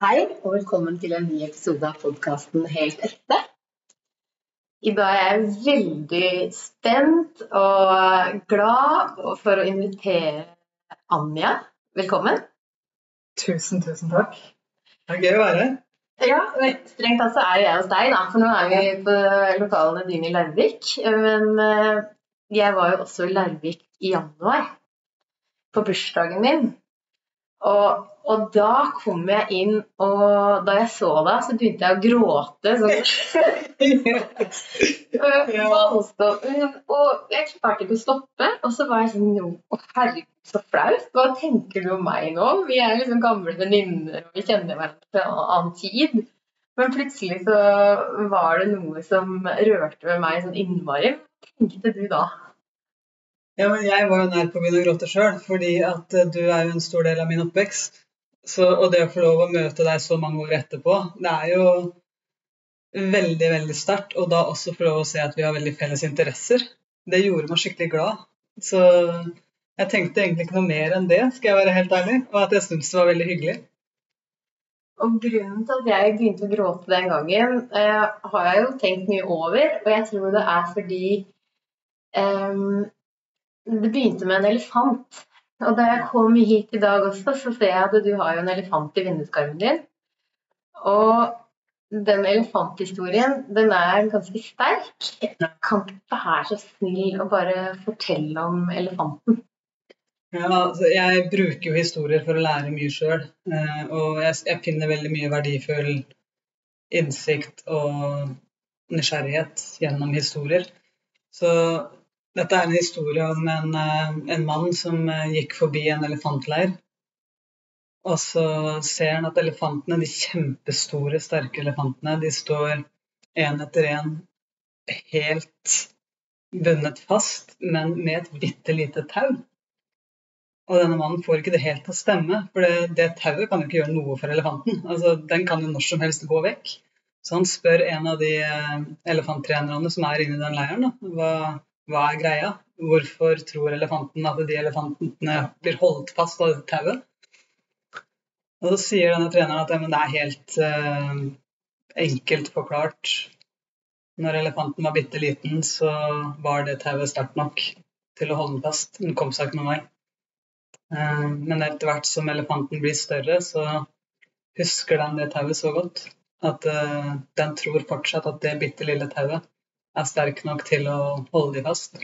Hei, og velkommen til en ny episode av podkasten Helt ekte. I dag er jeg veldig spent og glad for å invitere Anja. Velkommen. Tusen, tusen takk. Det er gøy å være her. Ja, Strengt tatt så er jeg hos deg, da, for nå er vi på lokalene dine i Larvik. Men eh, jeg var jo også i Larvik i januar, på bursdagen min. Og, og, da kom jeg inn, og da jeg så deg, så begynte jeg å gråte. Sånn. og jeg klarte ikke å stoppe. Og så var jeg sånn Å, herregud, så flaut. Hva tenker du om meg nå? Vi er liksom gamle venninner, og vi kjenner hverandre fra en annen tid. Men plutselig så var det noe som rørte ved meg sånn innmari. Hva tenkte du da? Ja, men jeg var jo nær på å begynne å gråte sjøl, fordi at du er jo en stor del av min oppvekst. Så, og det å få lov å møte deg så mange år etterpå, det er jo veldig, veldig sterkt. Og da også få lov å se at vi har veldig felles interesser. Det gjorde meg skikkelig glad. Så jeg tenkte egentlig ikke noe mer enn det, skal jeg være helt ærlig. Og at jeg syntes det var veldig hyggelig. Og Grunnen til at jeg begynte å gråte den gangen, eh, har jeg jo tenkt mye over. Og jeg tror det er fordi eh, det begynte med en elefant. Og da jeg kom hit i dag også, så ser jeg at du har jo en elefant i vinduskarmen din. Og den elefanthistorien, den er ganske sterk. Kan ikke være så snill å bare fortelle om elefanten? Ja, altså jeg bruker jo historier for å lære mye sjøl. Eh, og jeg, jeg, finner veldig mye verdifull innsikt og nysgjerrighet gjennom historier. Så dette er en historie om en, eh, en mann som eh, gikk forbi en elefantleir. Og så ser han at elefantene, de kjempestore, sterke elefantene, de står én etter én helt bundet fast, men med et bitte lite tau. Og denne mannen får ikke det helt til å stemme, for det, det tauet kan jo ikke gjøre noe for elefanten. Altså, Den kan jo når som helst gå vekk. Så han spør en av de eh, elefanttrenerne som er inne i den leiren, da, hva, hva er greia? Hvorfor tror elefanten at de elefantene blir holdt fast av tauet? Og så sier denne treneren at ja, det er helt uh, enkelt forklart. Når elefanten var bitte liten, så var det tauet sterkt nok til å holde den fast. Den kom seg ikke noen vei. Uh, men etter hvert som elefanten blir større, så husker den det tauet så godt at uh, den tror fortsatt at det bitte lille tauet er sterk nok til å holde dem fast.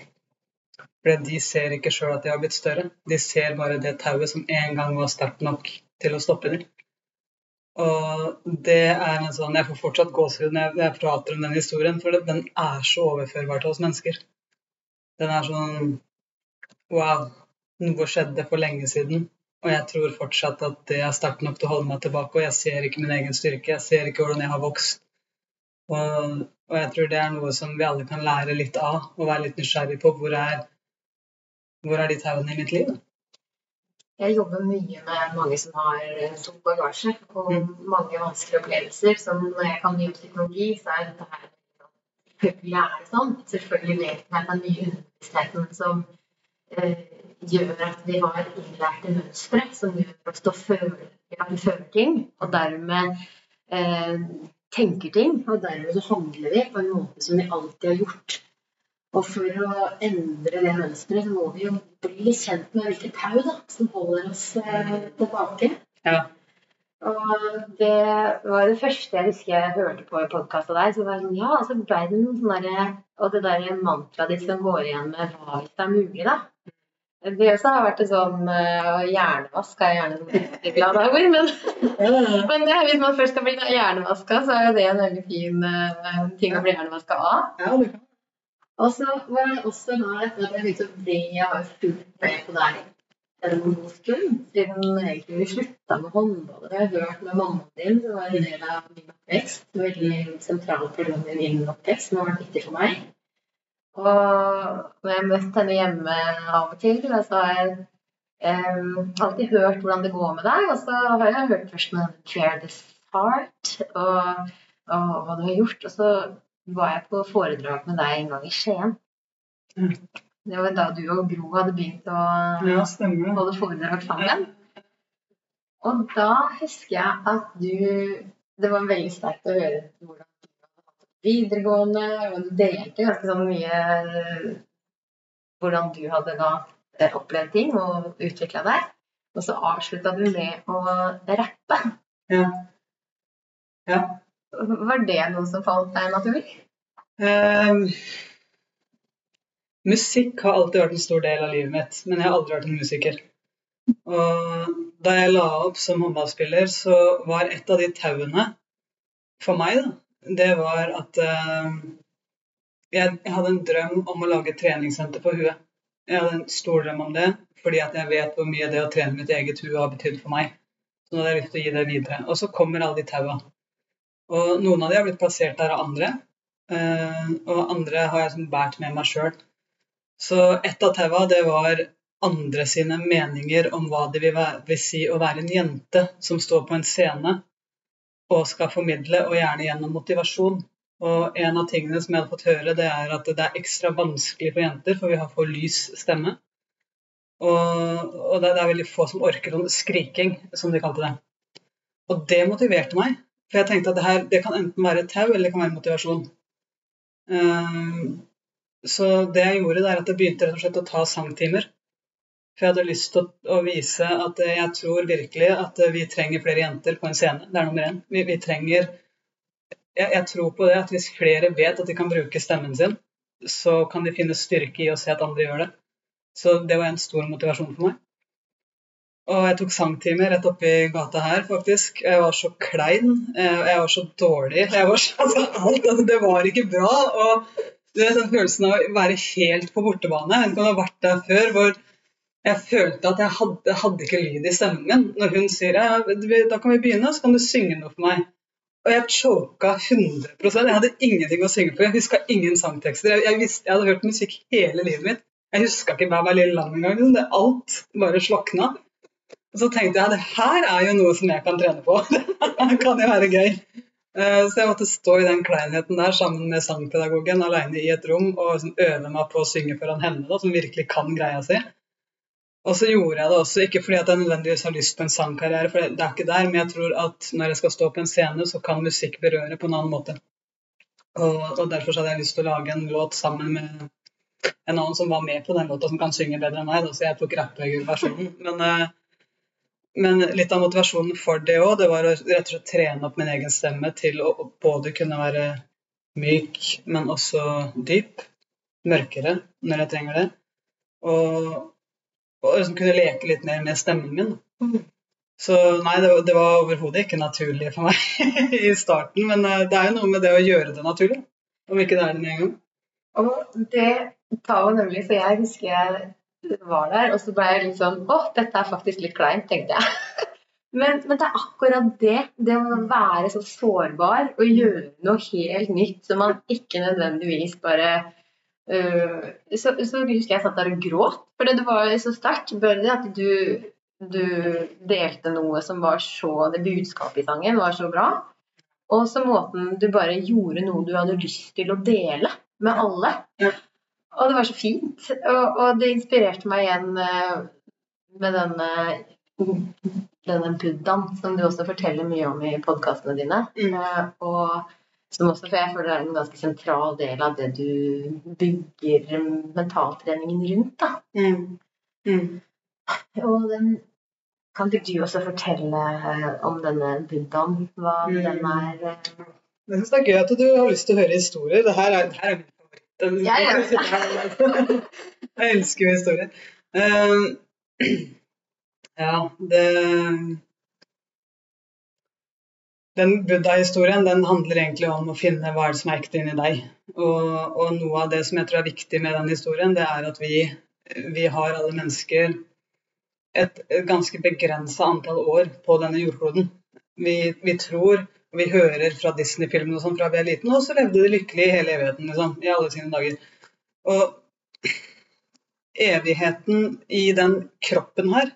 For de ser ikke sjøl at de har blitt større. De ser bare det tauet som en gang var sterkt nok til å stoppe dem. Og det er en sånn Jeg får fortsatt gåsehud når jeg prater om den historien, for den er så overførbar til oss mennesker. Den er sånn Wow, noe skjedde for lenge siden, og jeg tror fortsatt at det er sterkt nok til å holde meg tilbake. Og jeg ser ikke min egen styrke, jeg ser ikke hvordan jeg har vokst. Og, og, jeg tror det er noe som vi alle kan lære litt av, og være litt nysgjerrig på. Hvor er, hvor er de tauene i mitt liv? Jeg jobber mye med mange som har tung bagasje og mm. mange vanskelige opplevelser. Så når jeg kan om psykologi, så er dette her Selvfølgelig er det sånn. Selvfølgelig vet jeg at det er mye underbevisstheten som eh, gjør at vi har innlærte mønstre som gjør oss til å føle at vi føler ting, og dermed eh, tenker ting, og dermed så handler vi på en måte som vi alltid har gjort. Og for å endre det mønsteret, så må vi jo bli kjent med hvilket tau da, som holder oss eh, tilbake. Ja. Og det var det første jeg husker jeg hørte på i podkast der. Så var det sånn, ja, altså ble det noen sånne Og det der mantraet ditt som går igjen med hva hvis det er mulig, da. Det også har vært en sånn uh, hjernevask er gjerne noe glad av men, men det, hvis man først skal bli hjernevaska, så er jo det en veldig fin uh, ting å bli hjernevaska av. Og så var det også da etter at jeg begynte å bli Jeg har fulgt med på deg en god stund, siden egentlig vi slutta med håndball. Jeg har hørt med mammaen din, som var en del av min oppvekst. Veldig sentral for min oppvekst, som har vært viktig for meg. Og når jeg har møtt henne hjemme av og til, så har jeg um, alltid hørt hvordan det går med deg. Og så har jeg hørt først med Clear this Heart og, og, hva du har gjort. Og så var jeg på foredrag med deg en gang i Skien. Mm. Det var da du og Gro hadde begynt å ja, holde foredrag sammen. Og da husker jeg at du Det var veldig sterkt å høre hvordan du hadde hatt det videregående, og du delte ganske sånn mye eh, hvordan du hadde da eh, opplevd ting og utvikla deg. Og så avslutta du med å rappe. Ja. ja. Var det noe som falt deg naturlig? Um, musikk har alltid vært en stor del av livet mitt, men jeg har aldri vært en musiker. Og da jeg la opp som håndballspiller, så var et av de tauene for meg, da, det var at uh, jeg, hadde en drøm om å lage et treningssenter på huet. Jeg hadde en stor drøm om det, fordi at jeg vet hvor mye det å trene mitt eget hue har betydd for meg. Så nå hadde jeg lyst til å gi det videre. Og så kommer alle de taua. Og noen av de har blitt plassert der av andre, uh, og andre har jeg som båret med meg sjøl. Så ett av taua, det var andre sine meninger om hva det vil, være, vil, si å være en jente som står på en scene og skal formidle, og gjerne gjennom motivasjon. Og en av tingene som jeg hadde fått høre, det er at det er ekstra vanskelig for jenter, for vi har for lys stemme. Og, og det, er veldig få som orker sånn skriking, som de kalte det. Og det motiverte meg, for jeg tenkte at det her det kan enten være tau eller det kan være motivasjon. Um, så det jeg gjorde, det er at jeg begynte rett og slett å ta sangtimer. For jeg hadde lyst til å, vise at jeg tror virkelig at vi trenger flere jenter på en scene. Det er nummer én. Vi, vi trenger jeg, jeg, tror på det at hvis flere vet at de kan bruke stemmen sin, så kan de finne styrke i å se at andre gjør det. Så det var en stor motivasjon for meg. Og jeg tok sangtimer rett oppi gata her, faktisk. Jeg var så klein. Eh, jeg var så dårlig. Jeg var så, altså, alt, altså, det var ikke bra. Og du vet, den følelsen av å være helt på bortebane. Jeg vet ikke om du har vært der før, hvor jeg følte at jeg hadde, hadde ikke lyd i stemmen min. Når hun sier ja, da kan vi begynne, så kan du synge noe for meg. Og jeg choka 100% Jeg hadde ingenting å synge for. Jeg huska ingen sangtekster. Jeg, jeg, visste, jeg, hadde hørt musikk hele livet mitt. Jeg huska ikke Hver lille lam engang. Liksom. Alt bare slokna. Og så tenkte jeg det her er jo noe som jeg kan trene på. det kan jo være gøy. Eh, så jeg måtte stå i den kleinheten der sammen med sangpedagogen alene i et rom og liksom øve meg på å synge foran henne, da, som virkelig kan greia si. Og så gjorde jeg det også, ikke fordi at jeg nødvendigvis har lyst på en sangkarriere, for det er ikke der, men jeg tror at når jeg skal stå på en scene, så kan musikk berøre på en annen måte. Og, og derfor hadde jeg lyst til å lage en låt sammen med en annen som var med på den låta, som kan synge bedre enn meg, da, så jeg tok rappeversjonen. Men, eh, men litt av motivasjonen for det òg, det var å rett og slett trene opp min egen stemme til å både kunne være myk, men også dyp. Mørkere når jeg trenger det. Og og liksom kunne leke litt mer med stemmen min. Mm. Så nei, det, det var overhodet ikke naturlig for meg i starten. Men eh, det er jo noe med det å gjøre det naturlig, om ikke det er det med en gang. Og det tar jo nemlig, for jeg husker jeg var der, og så ble jeg litt sånn Å, dette er faktisk litt kleint, tenkte jeg. Men, men, det er akkurat det. Det å være så sårbar og gjøre noe helt nytt som man ikke nødvendigvis bare så, så, husker jeg satt der og gråt, for det var så sterkt. Bare at du, du, delte noe som var så Det budskapet i sangen var så bra. Og så måten du bare gjorde noe du hadde lyst til å dele med alle. Ja. Og det var så fint. Og, og det inspirerte meg igjen uh, med denne denne buddhaen som du også forteller mye om i podkastene dine. Mm. Uh, og som også, for jeg føler det er en ganske sentral del av det du bygger mentaltreningen rundt. da. Mm. Mm. Og den, kan ikke du også fortelle eh, om denne buddhaen? Hva mm. den er eh? Jeg syns det er gøy at du har lyst til å høre historier. Det her er, det her er min favoritt. Ja. jeg elsker jo historier. Uh, ja, det den buddha-historien den handler egentlig om å finne hva som er ekte inni deg. Og, og, noe av det som jeg tror er viktig med den historien, det er at vi, vi har alle mennesker et, ganske begrensa antall år på denne jordkloden. Vi, vi tror og vi hører fra Disney-filmene sånn fra vi er liten, og så levde de lykkelig i hele evigheten, liksom, i alle sine dager. Og evigheten i den kroppen her,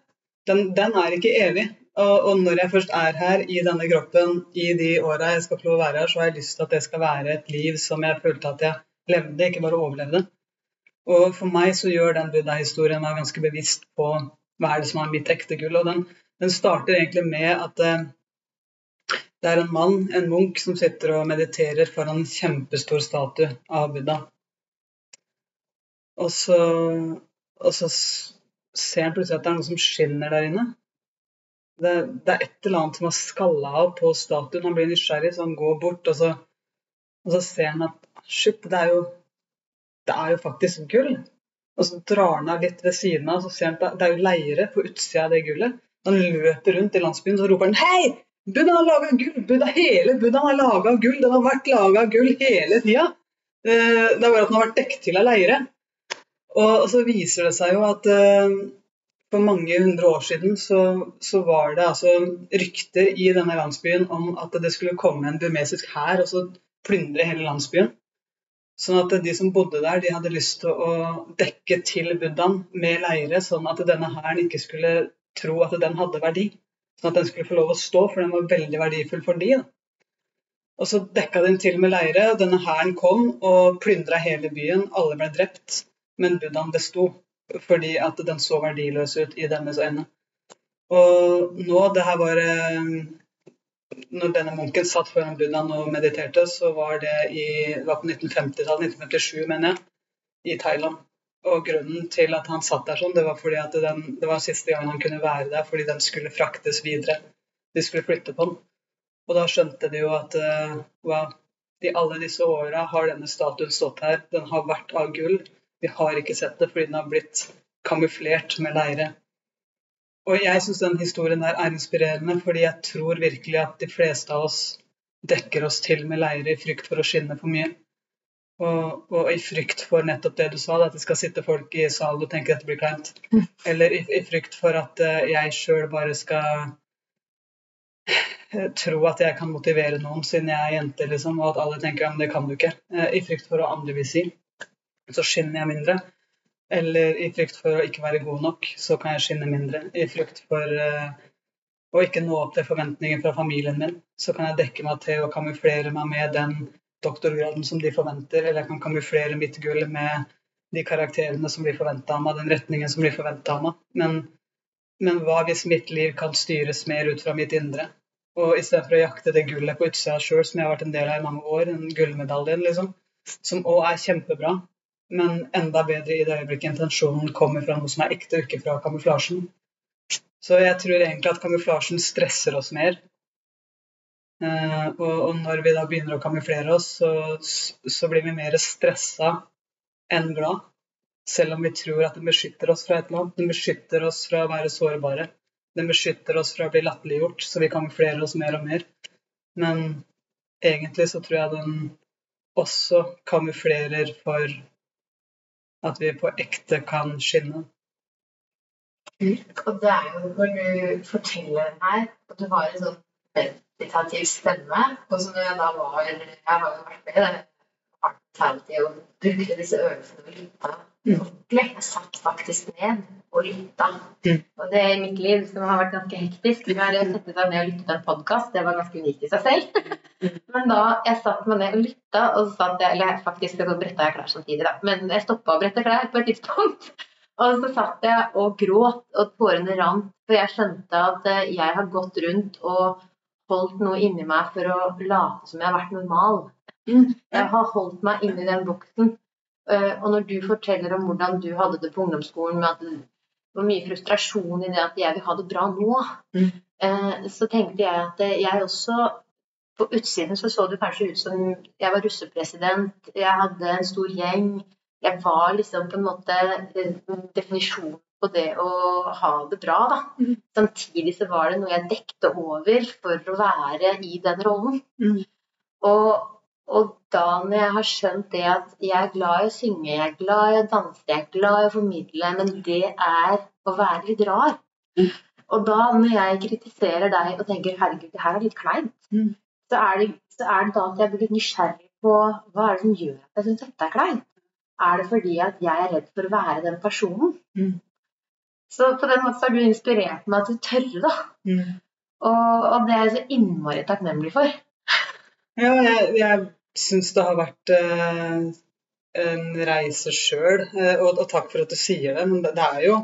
den, den er ikke evig. Og, og, når jeg først er her i denne kroppen i de åra jeg skal få være her, så har jeg lyst til at det skal være et liv som jeg følte at jeg levde, ikke bare overlevde. Og for meg så gjør den buddha-historien meg ganske bevisst på hva er det som er mitt ekte gull. Og den, Den starter egentlig med at eh, det er en mann, en munk, som sitter og mediterer foran en kjempestor statue av Buddha. Og så, og så ser han plutselig at det er noe som skinner der inne. Det, det er et eller annet som har skalla av på statuen. Han blir nysgjerrig, så han går bort, og så, og så ser han at shit, det er jo, det er jo faktisk gull. Og så drar han av litt ved siden av, så ser han at det er jo leire på utsida av det gullet. Han løper rundt i landsbyen, og roper han Hei! Buddha har laga gull! Buddha, hele Buddha har laga gull! Den har vært laga gull hele tida! Eh, Det er bare at den har vært dekket til av leire. Og så viser det seg jo at eh, for mange hundre år siden så, så var det altså rykter i denne landsbyen om at det skulle komme en burmesisk hær og så plyndre hele landsbyen. Sånn at de som bodde der, de hadde lyst til å dekke til buddhaen med leire, sånn at denne hæren ikke skulle tro at den hadde verdi. Sånn at den skulle få lov å stå, for den var veldig verdifull for de. Og så dekka den til med leire. Denne hæren kom og plyndra hele byen. Alle ble drept, men buddhaen besto fordi at den så verdiløs ut i deres øyne. Og nå, det her var eh, Når denne munken satt foran buddhaen og mediterte, så var det, i, det var på 1950-tallet, 1957 mener jeg, i Thailand. Og grunnen til at han satt der sånn, det var fordi at den, det var siste gang han kunne være der, fordi den skulle fraktes videre. De skulle flytte på den. Og da skjønte de jo at uh, wow, i alle disse åra har denne statuen stått her. Den har vært av gull. Vi har ikke sett det fordi den har blitt kamuflert med leire. Og jeg syns den historien der er inspirerende, fordi jeg tror virkelig at de fleste av oss dekker oss til med leire i frykt for å skinne for mye. Og, og i frykt for nettopp det du sa, at det skal sitte folk i salen og tenke at dette blir kleint. Eller i, i frykt for at eh, jeg sjøl bare skal eh, tro at jeg kan motivere noen siden jeg er jente, liksom, og at alle tenker ja, men det kan du ikke. Eh, I frykt for hva andre vil si, så skinner jeg mindre. Eller i frykt for å ikke være god nok, så kan jeg skinne mindre. I frykt for uh, å ikke nå opp til forventninger fra familien min, så kan jeg dekke meg til å kamuflere meg med den doktorgraden som de forventer, eller jeg kan kamuflere mitt gull med de karakterene som blir forventa av meg, den retningen som blir forventa av meg. Men, men hva hvis mitt liv kan styres mer ut fra mitt indre? Og istedenfor å jakte det gullet på utsida sjøl, som jeg har vært en del av i mange år, den gullmedaljen, liksom, som òg er kjempebra, men enda bedre i det øyeblikket intensjonen kommer fra noe som er ekte, og ikke fra kamuflasjen. Så jeg tror egentlig at kamuflasjen stresser oss mer. Eh, og, og når vi da begynner å kamuflere oss, så, så blir vi mer stressa enn glad. Selv om vi tror at den beskytter oss fra et eller annet. Den beskytter oss fra å være sårbare. Den beskytter oss fra å bli latterliggjort, så vi kamuflerer oss mer og mer. Men egentlig så tror jeg den også kamuflerer for at vi på ekte kan skinne. Og det er jo når du forteller her, at du har en sånn meditativ stemme, og som jeg da var Jeg har jo vært med i det alternativ å bruke disse øvelsene og lytta ordentlig. Jeg satt faktisk ned og lytta. Mm. Og det i mitt liv som har vært ganske hektisk, det å sette seg ned og lytte til en podkast. Det var ganske unikt i seg selv. Men da jeg satt meg ned og lytta, og så satt jeg Eller faktisk så bretta jeg klær samtidig, da. Men jeg stoppa å brette klær på et tidspunkt. Og så satt jeg og gråt, og tårene rant. For jeg skjønte at eh, jeg har gått rundt og holdt noe inni meg for å late som jeg har vært normal. Jeg har holdt meg inni den boksen. Eh, Og når du forteller om hvordan du hadde det på ungdomsskolen, med at det var mye frustrasjon i det at jeg vil ha det bra nå, Mm. eh, så tenkte jeg at eh, jeg også På utsiden så så det kanskje ut som jeg var russepresident, jeg hadde en stor gjeng. Jeg var liksom på en måte definisjonen definisjon på det å ha det bra, da. Mm. Samtidig så var det noe jeg dekte over for å være i den rollen. Mm. Og, og da når jeg har skjønt det at jeg er glad i å synge, jeg er glad i å danse, jeg er glad i å formidle, men det er å være litt rar. Mm. Og da når jeg kritiserer deg og tenker herregud, det her er litt kleint, Mm. så, er det, så er det da at jeg blir litt nysgjerrig på hva er det som gjør at jeg syns dette er kleint. Er det fordi at jeg er redd for å være den personen? Mm. Så på den måten har du inspirert meg til å tørre, da. Mm. Og, og det er jeg så innmari takknemlig for. Ja, jeg, jeg syns det har vært eh, en reise sjøl, eh, og, takk for at du sier det. Men det, er jo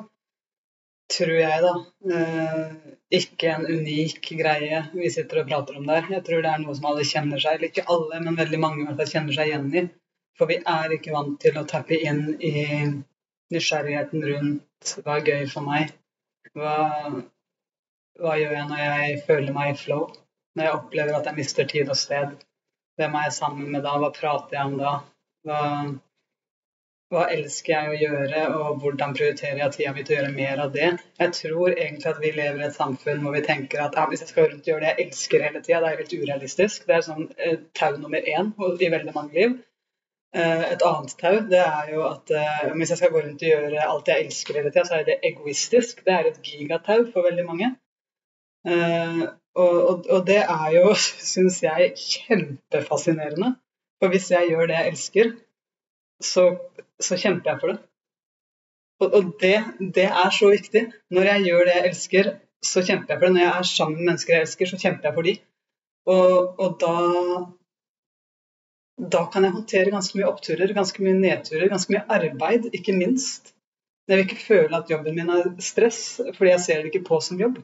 tror jeg, da, eh, ikke en unik greie vi sitter og prater om der. Jeg tror det er noe som alle kjenner seg, eller ikke alle, men veldig mange kjenner seg igjen i. For vi er ikke vant til å tappe inn i nysgjerrigheten rundt hva er gøy for meg. Hva, hva gjør jeg når jeg føler meg i flow? Når jeg opplever at jeg mister tid og sted. Hvem er jeg sammen med da? Hva prater jeg om da? Hva, hva elsker jeg å gjøre, og hvordan prioriterer jeg tida mi til å gjøre mer av det? Jeg tror egentlig at vi lever i et samfunn hvor vi tenker at ja, hvis jeg skal rundt og gjøre det jeg elsker hele tida, det er helt urealistisk. Det er sånn eh, tau nummer én i veldig mange liv. Eh, et annet tau det er jo at eh, hvis jeg skal gå rundt og gjøre alt jeg elsker hele tida, så er det egoistisk. Det er et gigatau for veldig mange. Eh, og, og, og det er jo, syns jeg, kjempefascinerende. For hvis jeg gjør det jeg elsker, så så kjemper jeg for det. Og, og det, det, er så viktig. Når jeg gjør det jeg elsker, så kjemper jeg for det. Når jeg er sammen med mennesker jeg elsker, så kjemper jeg for de. Og, og da da kan jeg håndtere ganske mye oppturer, ganske mye nedturer, ganske mye arbeid, ikke minst. Jeg vil ikke føle at jobben min er stress, fordi jeg ser det ikke på som jobb.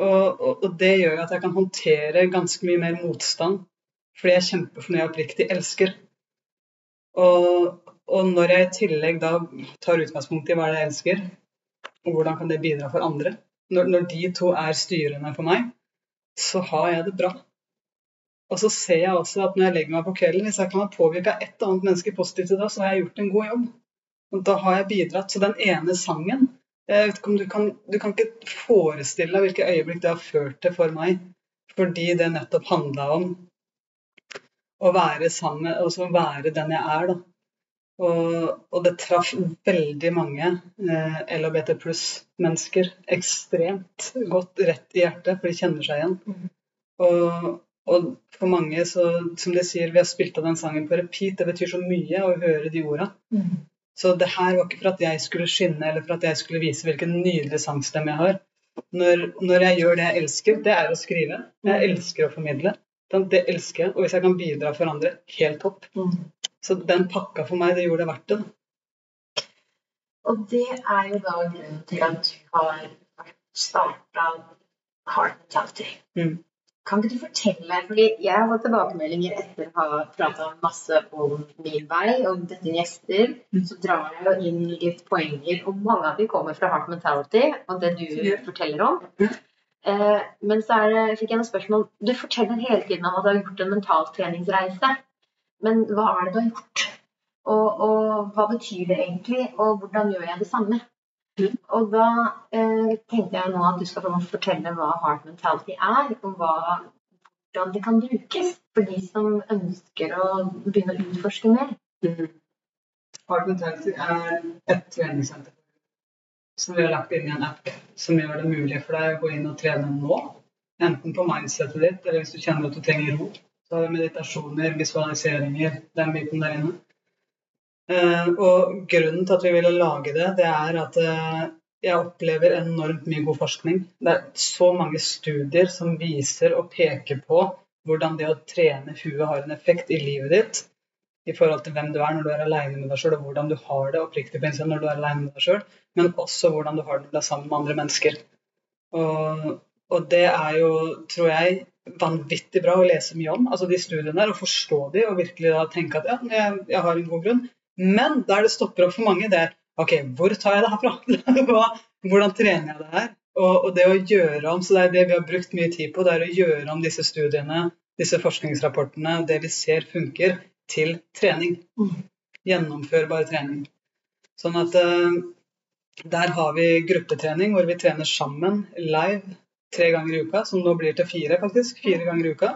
Og, og, og det gjør at jeg kan håndtere ganske mye mer motstand, fordi jeg kjemper for noe jeg oppriktig elsker. Og, og når jeg i tillegg da tar utgangspunkt i hva jeg elsker, og hvordan kan det bidra for andre når, når, de to er styrende for meg, så har jeg det bra. Og så ser jeg også at når jeg legger meg på kvelden, hvis jeg kan ha påvirka ett annet menneske positivt i dag, så har jeg gjort en god jobb. Og da har jeg bidratt. Så den ene sangen jeg vet ikke om du, kan, du kan ikke forestille deg hvilke øyeblikk det har ført til for meg, fordi det nettopp handla om å være sammen, altså være den jeg er. da. Og, og, det traff veldig mange eh, LHBT pluss-mennesker ekstremt godt rett i hjertet, for de kjenner seg igjen. Mm. Og, og, for mange, så, som de sier, vi har spilt av den sangen på repeat. Det betyr så mye å høre de orda. Mm. Så det her var ikke for at jeg skulle skinne, eller for at jeg skulle vise hvilken nydelig sangstemme jeg har. Når, når jeg gjør det jeg elsker, det er å skrive. Jeg elsker å formidle. Det elsker jeg. Og hvis jeg kan bidra for andre, helt topp. Mm. Så den pakka for meg, det gjorde det verdt det. Og det er jo da grunnen til at du har starta Heart Mentality. Mm. Kan ikke du fortelle, fordi Jeg har fått tilbakemeldinger etter å ha prata masse om min vei og dette gjester. Mm. Så drar jeg jo inn litt poenger, og mange av dem kommer fra Heart Mentality og det du forteller om. Eh, men så det, fikk jeg noen spørsmål. Du forteller hele tiden om at du har gjort en mentaltreningsreise. Men hva er det du har gjort? Og, og hva betyr det egentlig? Og hvordan gjør jeg det samme? Mm. Og da eh, tenkte jeg nå at du skal fortelle hva hard mentality er, og hva, hvordan det kan brukes for de som ønsker å begynne å utforske mer. Mm. Hard mentality er et treningssenter som vi har lagt inn i en app som gjør det mulig for deg å gå inn og trene nå. Enten på mindsetet ditt, eller hvis du kjenner at du trenger ro. Så har vi meditasjoner, visualiseringer, den biten der inne. Uh, og grunnen til at vi ville lage det, det er at uh, jeg opplever enormt mye god forskning. Det er så mange studier som viser og peker på hvordan det å trene huet har en effekt i livet ditt i forhold til hvem du er når du er alene med deg sjøl, og hvordan du har det oppriktig på innsiden når du er alene med deg sjøl, men også hvordan du har det når sammen med andre mennesker. Og, og det er jo, tror jeg, vanvittig bra å lese mye om, altså de studiene der, og forstå de, og virkelig da tenke at ja, jeg, jeg har en god grunn. Men der det stopper opp for mange, det er OK, hvor tar jeg det herfra? Hvordan trener jeg det her? Og, og, det å gjøre om, så det er det vi har brukt mye tid på, det er å gjøre om disse studiene, disse forskningsrapportene, det vi ser funker, til trening. Gjennomførbar trening. Sånn at uh, der har vi gruppetrening hvor vi trener sammen live tre ganger i uka, som nå blir til fire, faktisk. Fire ganger i uka.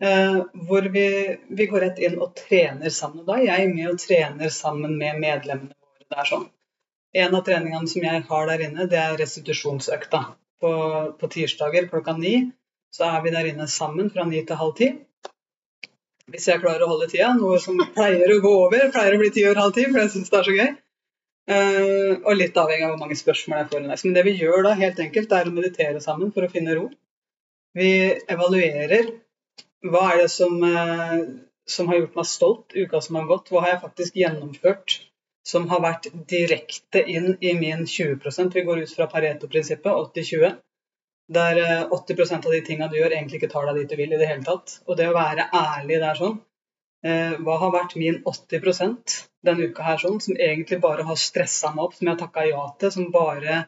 Eh, hvor vi, vi, går rett inn og trener sammen. Og da er jeg med og trener sammen med medlemmene våre. Det er sånn. En av treningene som jeg har der inne, det er restitusjonsøkta. På, på tirsdager klokka ni så er vi der inne sammen fra ni til halv ti. Hvis jeg klarer å holde tida, noe som pleier å gå over, pleier å bli ti over halv ti, for jeg syns det er så gøy. Uh, og litt avhengig av hvor mange spørsmål jeg får. Men det vi gjør da, helt enkelt, er å meditere sammen for å finne ro. Vi evaluerer hva er det som, uh, som har gjort meg stolt uka som har gått. Hva har jeg faktisk gjennomført som har vært direkte inn i min 20% Vi går ut fra Pareto-prinsippet, 80-20. Der 80 eh, av de tingene du gjør, egentlig ikke tar deg dit du vil i det hele tatt. Og det å være ærlig der sånn eh, Hva har vært min 80% denne uka her sånn, som egentlig bare har stressa meg opp, som jeg har takka ja til, som bare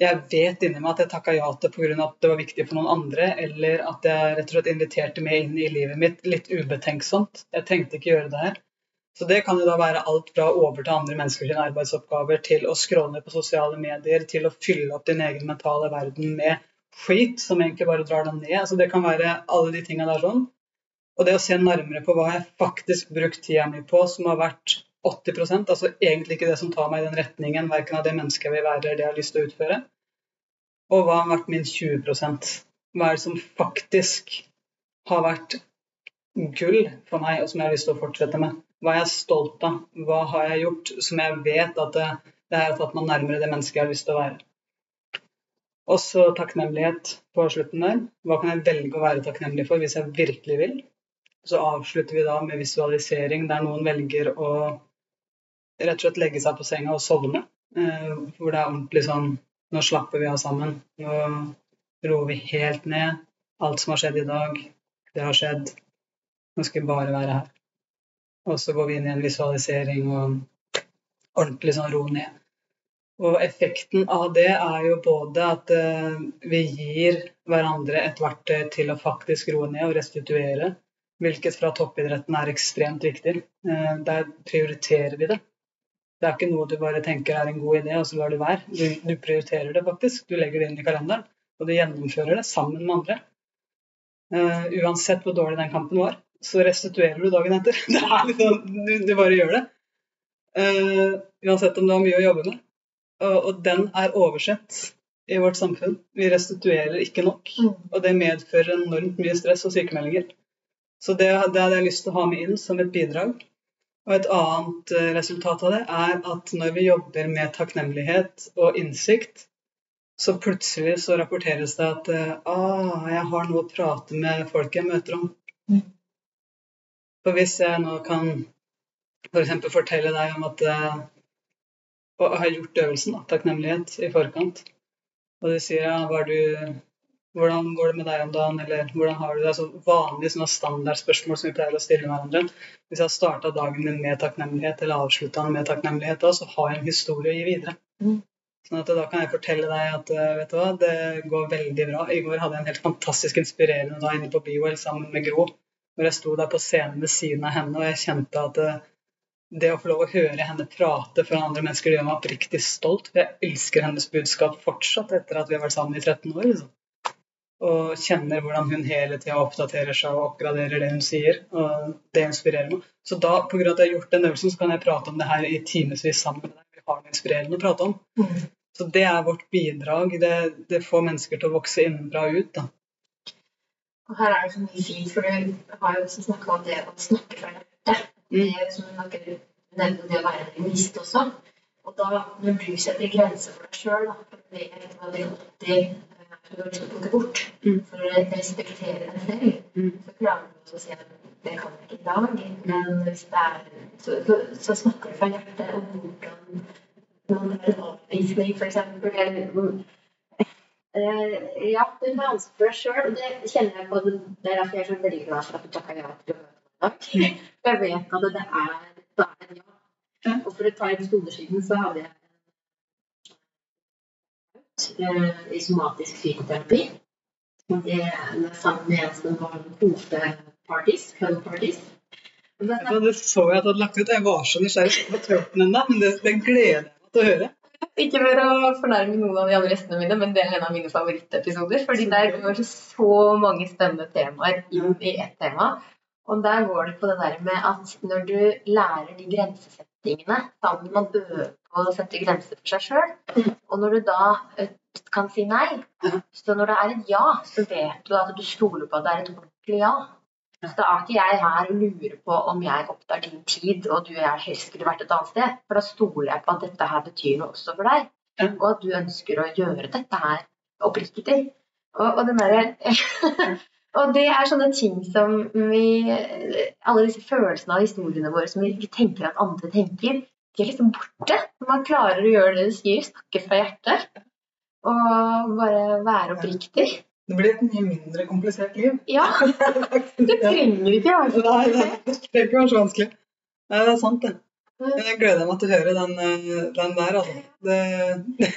jeg vet inni meg at jeg takka ja til pga. at det var viktig for noen andre, eller at jeg rett og slett inviterte meg inn i livet mitt litt ubetenksomt. Jeg trengte ikke gjøre det her. Så det kan jo da være alt fra å overta andre menneskers arbeidsoppgaver til å scrolle på sosiale medier, til å fylle opp din egen mentale verden med skit som egentlig bare drar deg ned. Altså det kan være alle de tinga der sånn. Og det å se nærmere på hva jeg faktisk brukt tida mi på, som har vært 80% altså egentlig ikke det som tar meg i den retningen, verken av det mennesket jeg vil være eller det jeg har lyst til å utføre. Og hva har vært min 20 Hva er det som faktisk har vært gull for meg, og som jeg har lyst til å fortsette med? Hva er jeg stolt av? Hva har jeg gjort som jeg vet at det, det har tatt meg nærmere det mennesket jeg har lyst til å være? Også takknemlighet på slutten der. Hva kan jeg velge å være takknemlig for hvis jeg virkelig vil? Så avslutter vi da med visualisering, der noen velger å rett og slett legge seg på senga og sovne. Eh, hvor det er ordentlig sånn Nå slapper vi av sammen. Nå roer vi helt ned. Alt som har skjedd i dag, det har skjedd. Nå skal vi bare være her. Og så går vi inn i en visualisering og ordentlig sånn ro ned. Og effekten av det er jo både at uh, vi gir hverandre et verktøy til å faktisk roe ned og restituere, hvilket fra toppidretten er ekstremt viktig. Uh, der prioriterer vi det. Det er ikke noe du bare tenker er en god idé, og så lar du være. Du, du prioriterer det faktisk. Du legger det inn i kalenderen, og du gjennomfører det sammen med andre. Uh, uansett hvor dårlig den kampen var, så restituerer du dagen etter. Det er liksom, du, du bare gjør det. Uh, uansett om du har mye å jobbe med. Uh, og den er oversett i vårt samfunn. Vi restituerer ikke nok. Mm. Og det medfører enormt mye stress og sykemeldinger. Så det, det hadde jeg lyst til å ha med inn som et bidrag. Og et annet eh, resultat av det er at når vi jobber med takknemlighet og innsikt, så plutselig så rapporteres det at eh, ah, jeg har noe å prate med folk jeg møter om. Mm. For hvis jeg nå kan f.eks. For fortelle deg om at eh, Og har gjort øvelsen, da, takknemlighet, i forkant, og du sier ja, hva er du hvordan går det med deg om dagen, eller hvordan har du det? Altså vanlige sånne standardspørsmål som vi pleier å stille hverandre. Hvis jeg har starta dagen min med takknemlighet, eller avslutta den med takknemlighet, så har jeg en historie å gi videre. Mm. Sånn at da kan jeg fortelle deg at eh, vet du hva, det går veldig bra. I går hadde jeg en helt fantastisk inspirerende dag inne på BioL sammen med Gro. Hvor jeg sto der på scenen ved siden av henne, og jeg kjente at det, eh, det å få lov å høre henne prate foran andre mennesker, det gjør meg oppriktig stolt. For jeg elsker hennes budskap fortsatt etter at vi har vært sammen i 13 år. Liksom og kjenner hvordan hun hele tida oppdaterer seg og oppgraderer det hun sier. og Det inspirerer meg. Så da, pga. at jeg har gjort den øvelsen, så kan jeg prate om det her i timevis sammen med deg. Vi har noe inspirerende å prate om. Mm. Så det er vårt bidrag. Det, det, får mennesker til å vokse innenfra og ut. da. Og her er det så mye fint, for du har jo også snakka om det å snakke fra hjertet. Mm. Det som du nevnte det å være bevisst også. Og da, når du setter grenser for deg sjøl, for det er for å plukke bort, mm. for å respektere deg selv, mm. så klarer du å si at det kan jeg ikke i dag. Men hvis det er så, så, så snakker du fra hjertet om hvordan man har en avvisning, f.eks. Uh, ja, du tar ansvar for deg sjøl. Det kjenner jeg på. Det er derfor jeg er så veldig glad for at du takka ja til å møte meg i dag. Jeg vet at det er, det er ja. Og for et par episoder siden så hadde jeg eh, i somatisk psykoterapi. Det er sammen med en som var koseparties, fun parties. Ja, det så jeg at du hadde lagt ut. Jeg var så nysgjerrig på tørten ennå, men det, det gleder jeg meg til å høre. Ikke for å fornærme noen av de andre gjestene mine, men det er en av mine favorittepisoder. fordi der går så mange spennende temaer inn i ett tema. Og der går det på det der med at når du lærer de grensesettingene sammen Man øver på å sette grenser for seg sjøl. Og når du da eh, kan si nei, så når det er et ja, så vet du at du stoler på at det er et ordentlig ja. Så da er ikke jeg her og lurer på om jeg opptar din tid, og du og jeg helst skulle vært et annet sted. For da stoler jeg på at dette her betyr noe også for deg, og at du ønsker å gjøre dette her oppriktig. Og, og den derre Og det er sånne ting som vi Alle disse følelsene av historiene våre som vi ikke tenker at andre tenker, de er liksom borte. Man klarer å gjøre det du sier, snakke fra hjertet. Og bare være oppriktig. Det blir et mye mindre komplisert liv. Ja, det trenger ikke å være så vanskelig. Nei, det er sant, det. Jeg gleder meg til å høre den, eh, den der, altså. Det,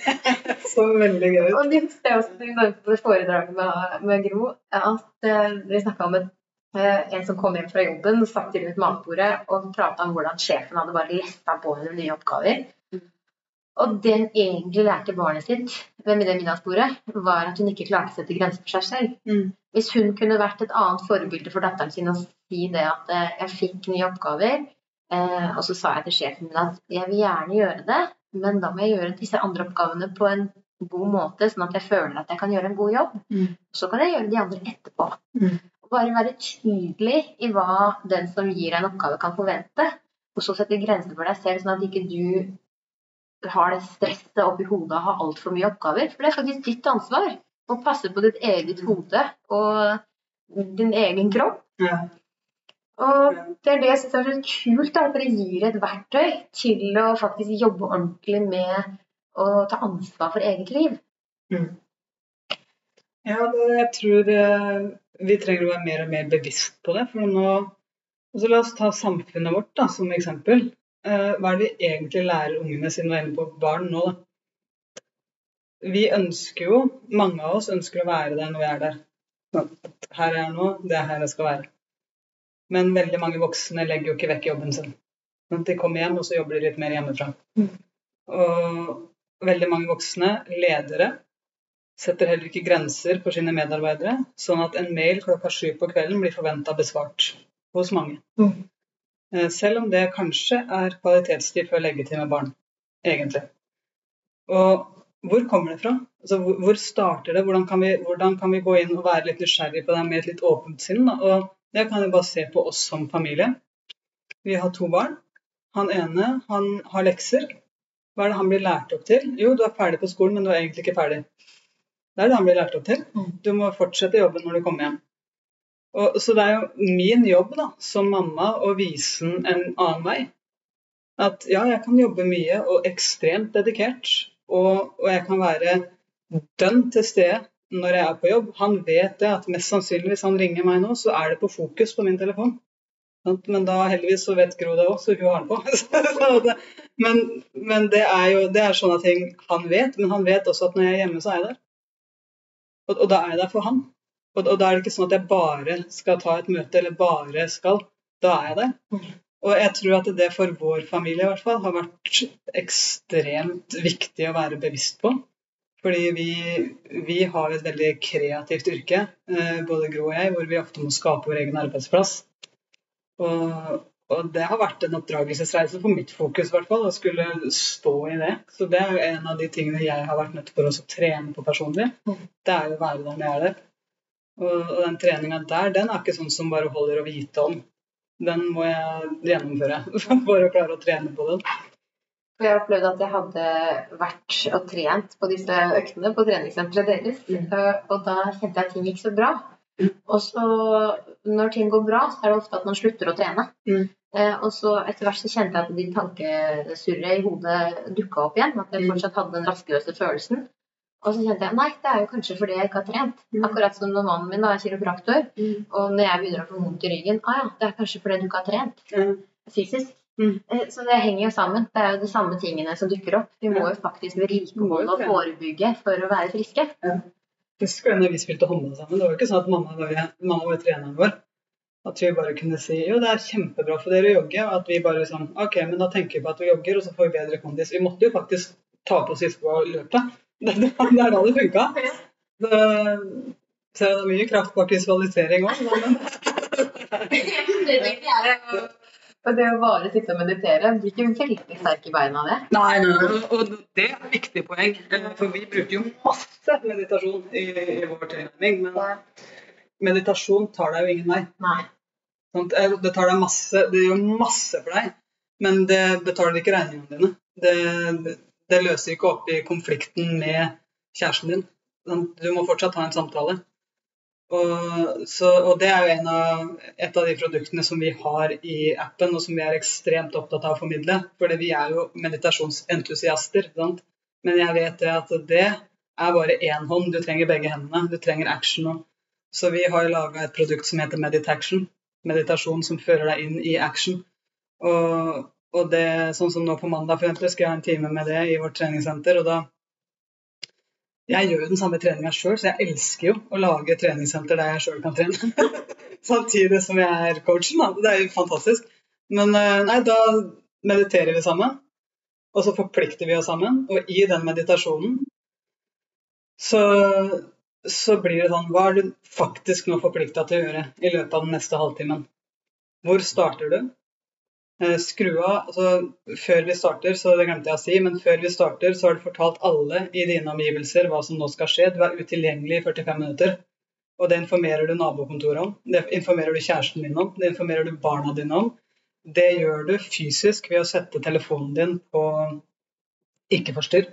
så veldig gøy ut. Og det husker jeg også vi var på det foredraget med, med Gro, at eh, vi snakka om et, eh, en som kom hjem fra jobben, satt til rundt matbordet og prata om hvordan sjefen hadde bare letta på henne nye oppgaver. Og det hun egentlig lærte barnet sitt ved det middagsbordet, var at hun ikke klarte å sette grenser for seg selv. Mm. Hvis hun kunne vært et annet forbilde for datteren sin og si det at jeg fikk nye oppgaver, og så sa jeg til sjefen min at jeg vil gjerne gjøre det, men da må jeg gjøre disse andre oppgavene på en god måte, sånn at jeg føler at jeg kan gjøre en god jobb. Mm. Så kan jeg gjøre de andre etterpå. Mm. Bare være tydelig i hva den som gir deg en oppgave, kan forvente. Og så sette grenser for deg selv, sånn at ikke du har det stresset oppi hodet og har altfor mye oppgaver. For det er faktisk ditt ansvar å passe på ditt eget hode og din egen kropp. Ja. Og det er det jeg syns er så kult, da, for det gir et verktøy til å faktisk jobbe ordentlig med å ta ansvar for eget liv. Mm. Ja, det, jeg tror eh, vi trenger å være mer og mer bevisst på det. For nå, altså La oss ta samfunnet vårt da, som eksempel. Eh, hva er det vi egentlig lærer ungene sine, og inne på barn nå? da? Vi ønsker jo, mange av oss ønsker å være der når vi er der. Her er jeg nå, det er her jeg skal være. Men veldig mange voksne legger jo ikke vekk jobben sin. Sånn De kommer hjem, og så jobber de litt mer hjemmefra. Mm. Og veldig mange voksne ledere setter heller ikke grenser for sine medarbeidere, sånn at en mail klokka sju på kvelden blir forventa besvart hos mange. Mm. Eh, Selv om det kanskje er kvalitetstid før leggetid med barn, egentlig. Og hvor kommer det fra? Altså, hvor, hvor starter det? Hvordan kan, vi, hvordan kan vi gå inn og være litt nysgjerrig på det med et litt åpent sinn? Da? Og det kan vi bare se på oss som familie. Vi har to barn. Han ene han har lekser. Hva er det han blir lært opp til? Jo, du er ferdig på skolen, men du er egentlig ikke ferdig. Det er det han blir lært opp til. Mm. Du må fortsette jobben når du kommer hjem. Og, så det er jo min jobb da, som mamma å vise den en annen vei. At ja, jeg kan jobbe mye og ekstremt dedikert, og, og jeg kan være dønn til stede når jeg er på jobb. Han vet det at mest sannsynlig hvis han ringer meg nå, så er det på fokus på min telefon. Men da heldigvis så vet Gro det òg, så hun har den på. Men men det, er jo, det er sånne ting han vet, men han vet også at når jeg er hjemme, så er jeg der. Og, og da er jeg der for han. Og, og da er det ikke sånn at jeg bare skal ta et møte, eller bare skal. Da er jeg der. Og jeg tror at det for vår familie i hvert fall har vært ekstremt viktig å være bevisst på. Fordi vi, vi har et veldig kreativt yrke, eh, både Gro og jeg, hvor vi ofte må skape vår egen arbeidsplass. Og, og det har vært en oppdragelsesreise for mitt fokus, i hvert fall, å skulle stå i det. Så det er jo en av de tingene jeg har vært nødt til å trene på personlig. Det er jo å være der når jeg er der. Og, den treninga der, den er ikke sånn som bare holder å vite om. Den må jeg gjennomføre for å klare å trene på den. For jeg opplevde at jeg hadde vært og trent på disse øktene på treningssenteret deres. Mm. Og da kjente jeg at ting gikk så bra. Og så når ting går bra, så er det ofte at man slutter å trene. Mm. Eh, Og så etter hvert så kjente jeg at de tankesurret i hodet dukka opp igjen. At jeg Mm. fortsatt hadde den rastløse følelsen. Og så kjente jeg nei, det er jo kanskje fordi jeg ikke har trent. Mm. Akkurat som når mannen min er kiropraktor. Og når jeg begynner å få vondt i ryggen, ah ja, det er kanskje fordi du ikke har trent fysisk. Mm. Eh, Så det henger jo sammen. Det er jo de samme tingene som dukker opp. Vi må jo faktisk vedlikeholde og forebygge for å være friske. Husker du når vi spilte håndball sammen? Det var jo ikke sånn at mamma var, mamma var treneren vår. At vi bare kunne si jo, det er kjempebra for dere å jogge. Og at vi bare sånn OK, men da tenker vi på at vi jogger, og så får vi bedre kondis. Vi måtte jo faktisk ta på oss skoa og løpe. Det, det, det er da det funka. Så, så det er mye kraft bak visualisering òg. Og det å bare sitte og meditere blir ikke veldig sterk i beina av det. Nei. Og det er et viktig poeng. eh, For vi bruker jo masse meditasjon i, i vår tilnærming. Men meditasjon tar deg jo ingen vei. Nei. Eh, Det tar deg masse, det gjør masse for deg, men det betaler ikke regningene dine. Det, det løser ikke opp i konflikten med kjæresten din. Du må fortsatt ha en samtale. Og, så, og det er jo av, et av de produktene som vi har i appen, og som vi er ekstremt opptatt av å formidle. For vi er jo meditasjonsentusiaster. Sant? Men jeg vet det at det er bare én hånd. Du trenger begge hendene. Du trenger action. Så vi har laga et produkt som heter Meditaction. Meditasjon som fører deg inn i action. Og, og det, sånn som nå på mandag for eksempel, skal jeg ha en time med det i vårt treningssenter. og da jeg gjør jo den samme treninga sjøl, så jeg elsker jo å lage treningssenter der jeg sjøl kan trene. Samtidig som jeg er coachen. Da. Det er jo fantastisk. Men eh, nei, da mediterer vi sammen. Og så forplikter vi oss sammen. Og i den meditasjonen så, så blir det sånn Hva er du faktisk nå forplikta til å gjøre i løpet av den neste halvtimen? Hvor starter du? Eh, skru av altså, Før vi starter, så det glemte jeg å si, men før vi starter, så har du fortalt alle i dine omgivelser hva som nå skal skje. Du er utilgjengelig i 45 minutter. Og det informerer du nabokontoret om, det informerer du kjæresten din om, det informerer du barna dine om. Det gjør du fysisk ved å sette telefonen din på ikke forstyrr.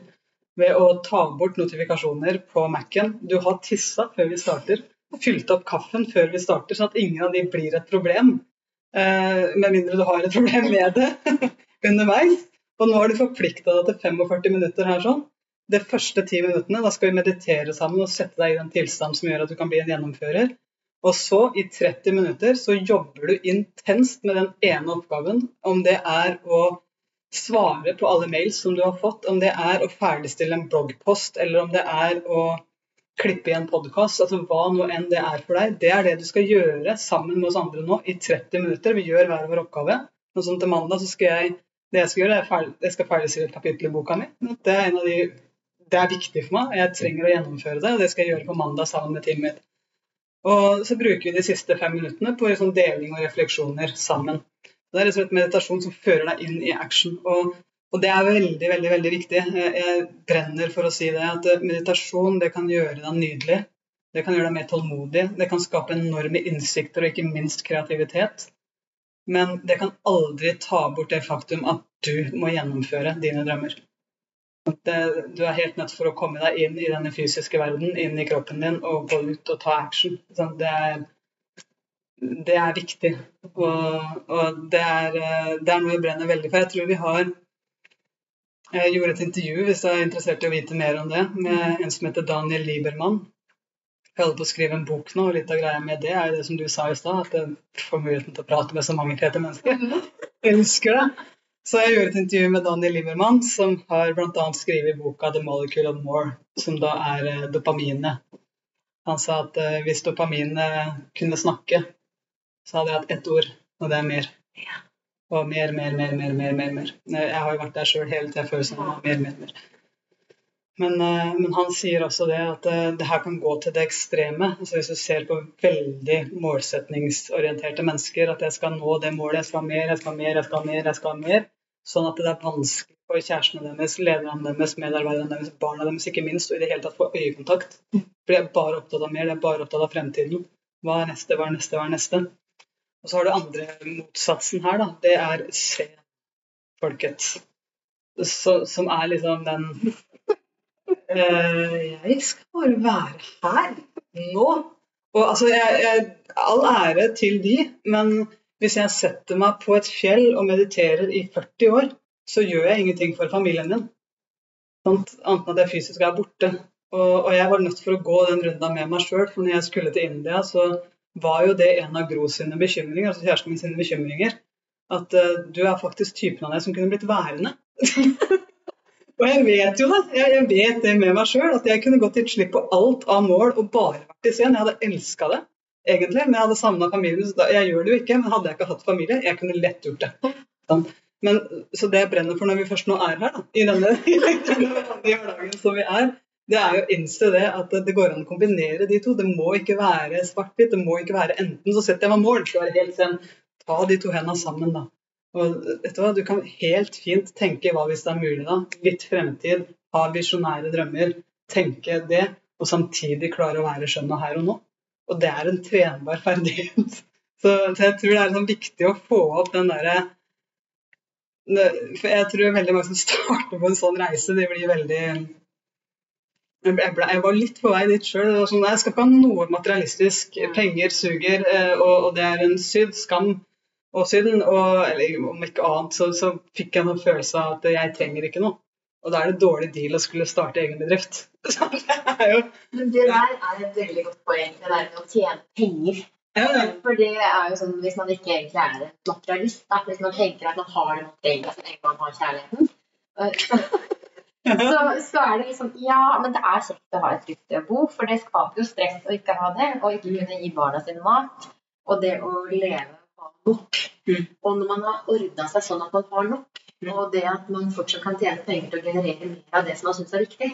Ved å ta bort notifikasjoner på Mac-en. Du har tissa før vi starter. Fylt opp kaffen før vi starter, sånn at ingen av de blir et problem. Eh, med mindre du har et problem med det underveis. Og nå har du forplikta deg til 45 minutter her sånn. De første ti minuttene da skal vi meditere sammen og sette deg i den tilstanden som gjør at du kan bli en gjennomfører. Og så, i 30 minutter, så jobber du intenst med den ene oppgaven. Om det er å svare på alle mails som du har fått, om det er å ferdigstille en bloggpost, eller om det er å klippe i en podkast, altså hva nå enn det er for deg, det er det du skal gjøre sammen med oss andre nå i 30 minutter. Vi gjør hver vår oppgave. Og sånn til mandag så skal jeg det jeg skal gjøre, er feil, jeg skal ferdigstille et kapittel i boka mi. Det er, de, det er viktig for meg. Jeg trenger å gjennomføre det, og det skal jeg gjøre på mandag sammen med teamet mitt. Og så bruker vi de siste fem minuttene på liksom deling og refleksjoner sammen. Det er rett meditasjon som fører deg inn i action. Og og det er veldig, veldig veldig viktig. Jeg brenner for å si det. At meditasjon det kan gjøre deg nydelig. Det kan gjøre deg mer tålmodig. Det kan skape enorme innsikter og ikke minst kreativitet. Men det kan aldri ta bort det faktum at du må gjennomføre dine drømmer. Det, du er helt nødt for å komme deg inn i denne fysiske verden, inn i kroppen din og gå ut og ta action. Det er, det er viktig. Og, og det, er, det er noe jeg brenner veldig for. Jeg tror vi har jeg gjorde et intervju hvis du er interessert i å vite mer om det, med en som heter Daniel Liebermann. Jeg holder på å skrive en bok nå, og litt av greia med det er jo det som du sa i stad, at jeg får muligheten til å prate med så mange fete mennesker. Jeg elsker det. Så jeg gjorde et intervju med Daniel Liebermann, som har bl.a. skrevet boka 'The Molecule of More', som da er eh, dopaminet. Han sa at uh, hvis dopaminet kunne snakke, så hadde jeg hatt ett ord, og det er mer. Ja. Og mer, mer, mer, mer, mer. mer, mer. Jeg har jo vært der sjøl hele tida før, så mer, mer, mer. Men, eh, men, han sier også det at eh, det her kan gå til det ekstreme. Altså Hvis du ser på veldig målsetningsorienterte mennesker, at jeg skal nå det målet, jeg skal ha mer, jeg skal ha mer, jeg skal ha mer, jeg skal ha mer. Sånn at det er vanskelig for kjærestene deres, lederne deres, medarbeiderne deres, barna deres, ikke minst, og i det hele tatt få øyekontakt. For de er bare opptatt av mer, de er bare opptatt av fremtiden. Hva er neste, hva er neste, hva er neste? Og så har du andre motsatsen her, da. Det er se-folket. Som er liksom den uh, Jeg skal bare være her nå. Og altså, jeg, jeg, all ære til de, men hvis jeg setter meg på et fjell og mediterer i 40 år, så gjør jeg ingenting for familien min. Annet enn at jeg fysisk er borte. Og, og jeg var nødt for å gå den runda med meg sjøl, for når jeg skulle til India, så var jo det en av Gro sine bekymringer, altså kjæresten min sine bekymringer. At uh, du er faktisk typen av deg som kunne blitt værende. og jeg vet jo det. Jeg, jeg vet det med meg sjøl. At jeg kunne gått til slipp på alt av mål og bare vært i scenen. Jeg hadde elska det, egentlig. Men jeg hadde savna familien. Så da, jeg gjør det jo ikke, men hadde jeg ikke hatt familie, jeg kunne lett gjort det. Sånn. Men, så det jeg brenner for når vi først nå er her, da, i denne, i denne hverdagen som vi er, det er jo å innse det at det går an å kombinere de to. Det må ikke være svart-hvitt. Det må ikke være enten så setter jeg meg mål, det helt sen. Ta de to hendene sammen, da. Og vet Du hva, du kan helt fint tenke hva hvis det er mulig, da. Litt fremtid, ha visjonære drømmer, tenke det, og samtidig klare å være skjønna her og nå. Og det er en trenbar ferdighet. Så, så jeg tror det er sånn viktig å få opp den derre For jeg tror veldig mange som starter på en sånn reise, de blir veldig Jeg, ble, jeg, var litt på vei dit sjøl. Sånn, jeg skal ikke ha noe materialistisk. Penger suger, eh, og, og det er en sydd Skam og siden, Og, eller om ikke annet, så, så fikk jeg noen følelse av at jeg trenger ikke noe. Og da er det dårlig deal å skulle starte egen bedrift. Så det er jo Men det der er et veldig godt poeng, det der med å tjene penger. ja, ja. For det er jo sånn hvis man ikke egentlig er en materialist, hvis man tenker at man har det man trenger så lenge man har kjærligheten, så, så, er det liksom Ja, men det er kjekt å ha et trygt sted å bo, for det skaper jo stress å ikke ha det, og ikke kunne gi barna sine mat. Og det å leve nok. Mm. Og når man har ordna seg sånn at man har nok, og det at man fortsatt kan tjene penger til å generere mer av det som man syns er viktig.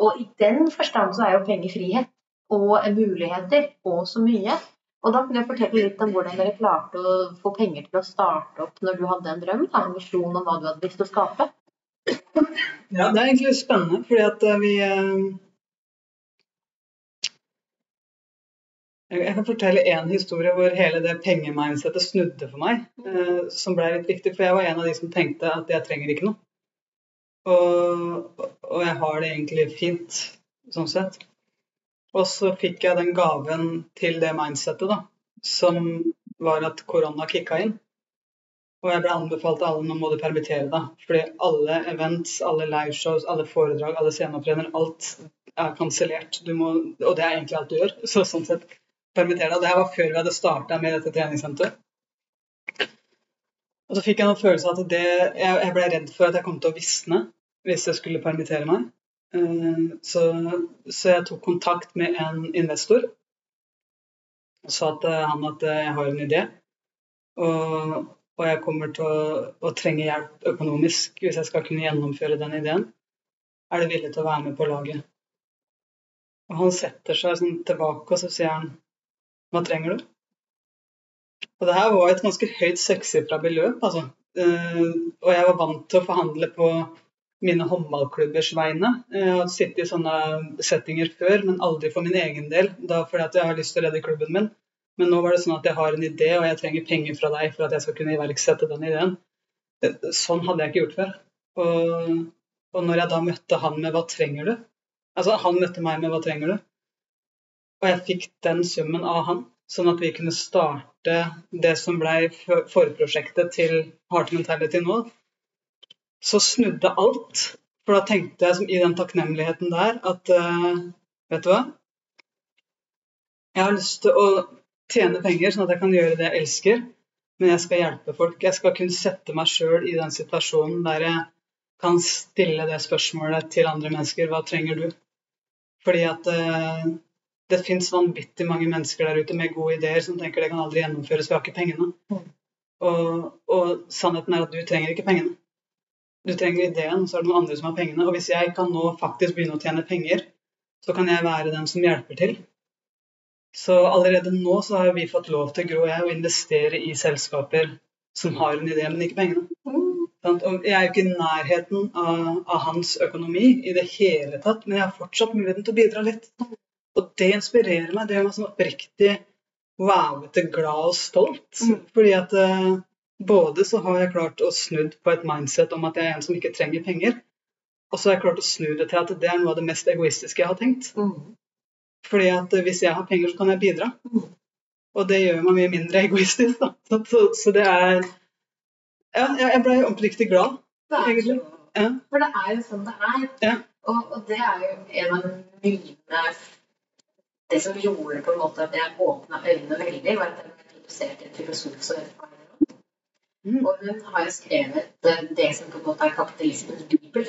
Og i den forstand så er jo penger frihet og muligheter og så mye. Og da kunne jeg fortelle litt om hvordan dere klarte å få penger til å starte opp når du hadde en drøm, en visjon om hva du hadde lyst til å skape. Ja, det er egentlig spennende, fordi at eh, vi eh, Jeg kan fortelle én historie hvor hele det pengemindsetet snudde for meg. Eh, som ble litt viktig, for jeg var en av de som tenkte at jeg trenger ikke noe. Og, og jeg har det egentlig fint, sånn sett. Og så fikk jeg den gaven til det mindsetet, da, som var at korona kicka inn. Og jeg ble anbefalt til alle nå må du permittere deg. Fordi alle events, alle liveshows, alle foredrag, alle sceneopptredener, alt er kansellert. Og det er egentlig alt du gjør. Så sånn sett, permitter deg. Det her var før vi hadde starta med dette treningssenteret. Og så fikk jeg noen følelse av at det jeg, jeg ble redd for at jeg kom til å visne hvis jeg skulle permittere meg. Eh, Så, så jeg tok kontakt med en investor og sa til han at eh, jeg har en idé. Og, og jeg kommer til å, å trenge hjelp økonomisk hvis jeg skal kunne gjennomføre den ideen. Er du villig til å være med på laget? Og han setter seg sånn tilbake og så sier han hva trenger du? Og det her var et ganske høyt sekssifra beløp, altså. Eh, og jeg var vant til å forhandle på mine håndballklubbers vegne. Jeg har sittet i sånne settinger før, men aldri for min egen del. Da fordi jeg har lyst til å redde klubben min. Men nå var det sånn at jeg har en idé, og jeg trenger penger fra deg for at jeg skal kunne iverksette den ideen. Sånn hadde jeg ikke gjort før. Og, og når jeg da møtte han med 'hva trenger du'? Altså, han møtte meg med 'hva trenger du'? Og jeg fikk den summen av han, sånn at vi kunne starte det som ble forprosjektet til Heart Mentality nå. Så snudde alt. For da tenkte jeg som i den takknemligheten der at uh, Vet du hva? Jeg har lyst til å tjene penger sånn at jeg kan gjøre det jeg elsker, men jeg skal hjelpe folk. Jeg skal kunne sette meg sjøl i den situasjonen der jeg kan stille det spørsmålet til andre mennesker. Hva trenger du? Fordi at eh, det fins vanvittig mange mennesker der ute med gode ideer som tenker det kan aldri gjennomføres, vi har ikke pengene. Mm. Og, og sannheten er at du trenger ikke pengene. Du trenger ideen, så er det noen andre som har pengene. Og hvis jeg kan nå faktisk begynne å tjene penger, så kan jeg være den som hjelper til. Så allerede nå så har vi fått lov til, Gro og jeg, å investere i selskaper som har en idé, men ikke pengene. Og jeg er jo ikke i nærheten av, av hans økonomi i det hele tatt, men jeg har fortsatt muligheten til å bidra litt. Og det inspirerer meg. Det gjør meg sånn oppriktig wowete glad og stolt. Mm. Fordi at eh, både så har jeg klart å snudd på et mindset om at jeg er en som ikke trenger penger, og så har jeg klart å snu det til at det er noe av det mest egoistiske jeg har tenkt. Mm. Fordi at hvis jeg har penger, så kan jeg bidra. Og det gjør meg mye mindre egoistisk. Da. Så, så, så det er Ja, jeg ble oppriktig glad. Det er Egentlig. Ja. For det er jo sånn det er. Ja. Og, og det er jo en av mine Det som gjorde på en måte at jeg åpna øynene veldig, var at jeg ble introdusert til en filosof som heter Mm. Og hun har jo skrevet det som på en måte er kapitalismens bibel.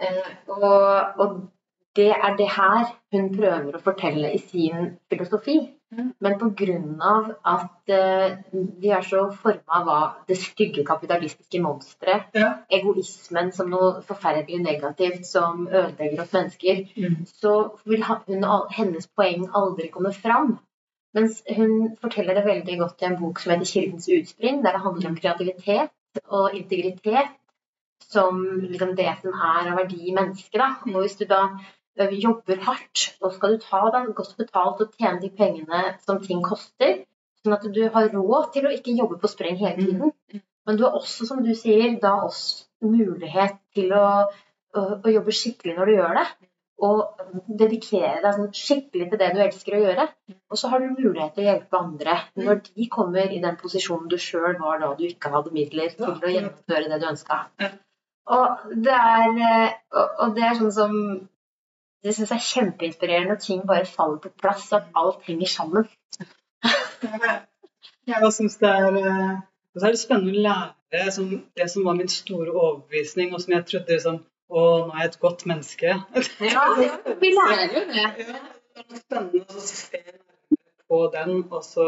Eh, og, og det er det her hun prøver å fortelle i sin filosofi. Mm. Men pga. at eh, vi er så forma av hva det stygge kapitalistiske monsteret, Ja. egoismen som noe forferdelig negativt som ødelegger oss mennesker, Mm. så vil hun, hennes poeng aldri komme fram. Mens hun forteller det veldig godt i en bok som heter 'Kildens utspring', der det handler om kreativitet og integritet som liksom det som er av verdi i mennesket. Da. Og hvis du da jobber hardt, og skal du ta deg godt betalt og tjene de pengene som ting koster, sånn at du har råd til å ikke jobbe på spreng hele tiden. Men du har også, som du sier, da også mulighet til å, å, å jobbe skikkelig når du gjør det. og dedikere deg sånn skikkelig til det du elsker å gjøre. Og så har du mulighet til å hjelpe andre når de kommer i den posisjonen du sjøl var da du ikke hadde midler til å gjennomføre det du ønska. Og det eh, og det er sånn som Det syns jeg er kjempeinspirerende at ting bare faller på plass, at alt henger sammen. Jeg syns det er eh, og så er det spennende å lære som, det som var min store overbevisning, og som jeg trodde liksom Å, nå er jeg et godt menneske. Ja, vi lærer jo det. Ja, det er spennende å se på den, og så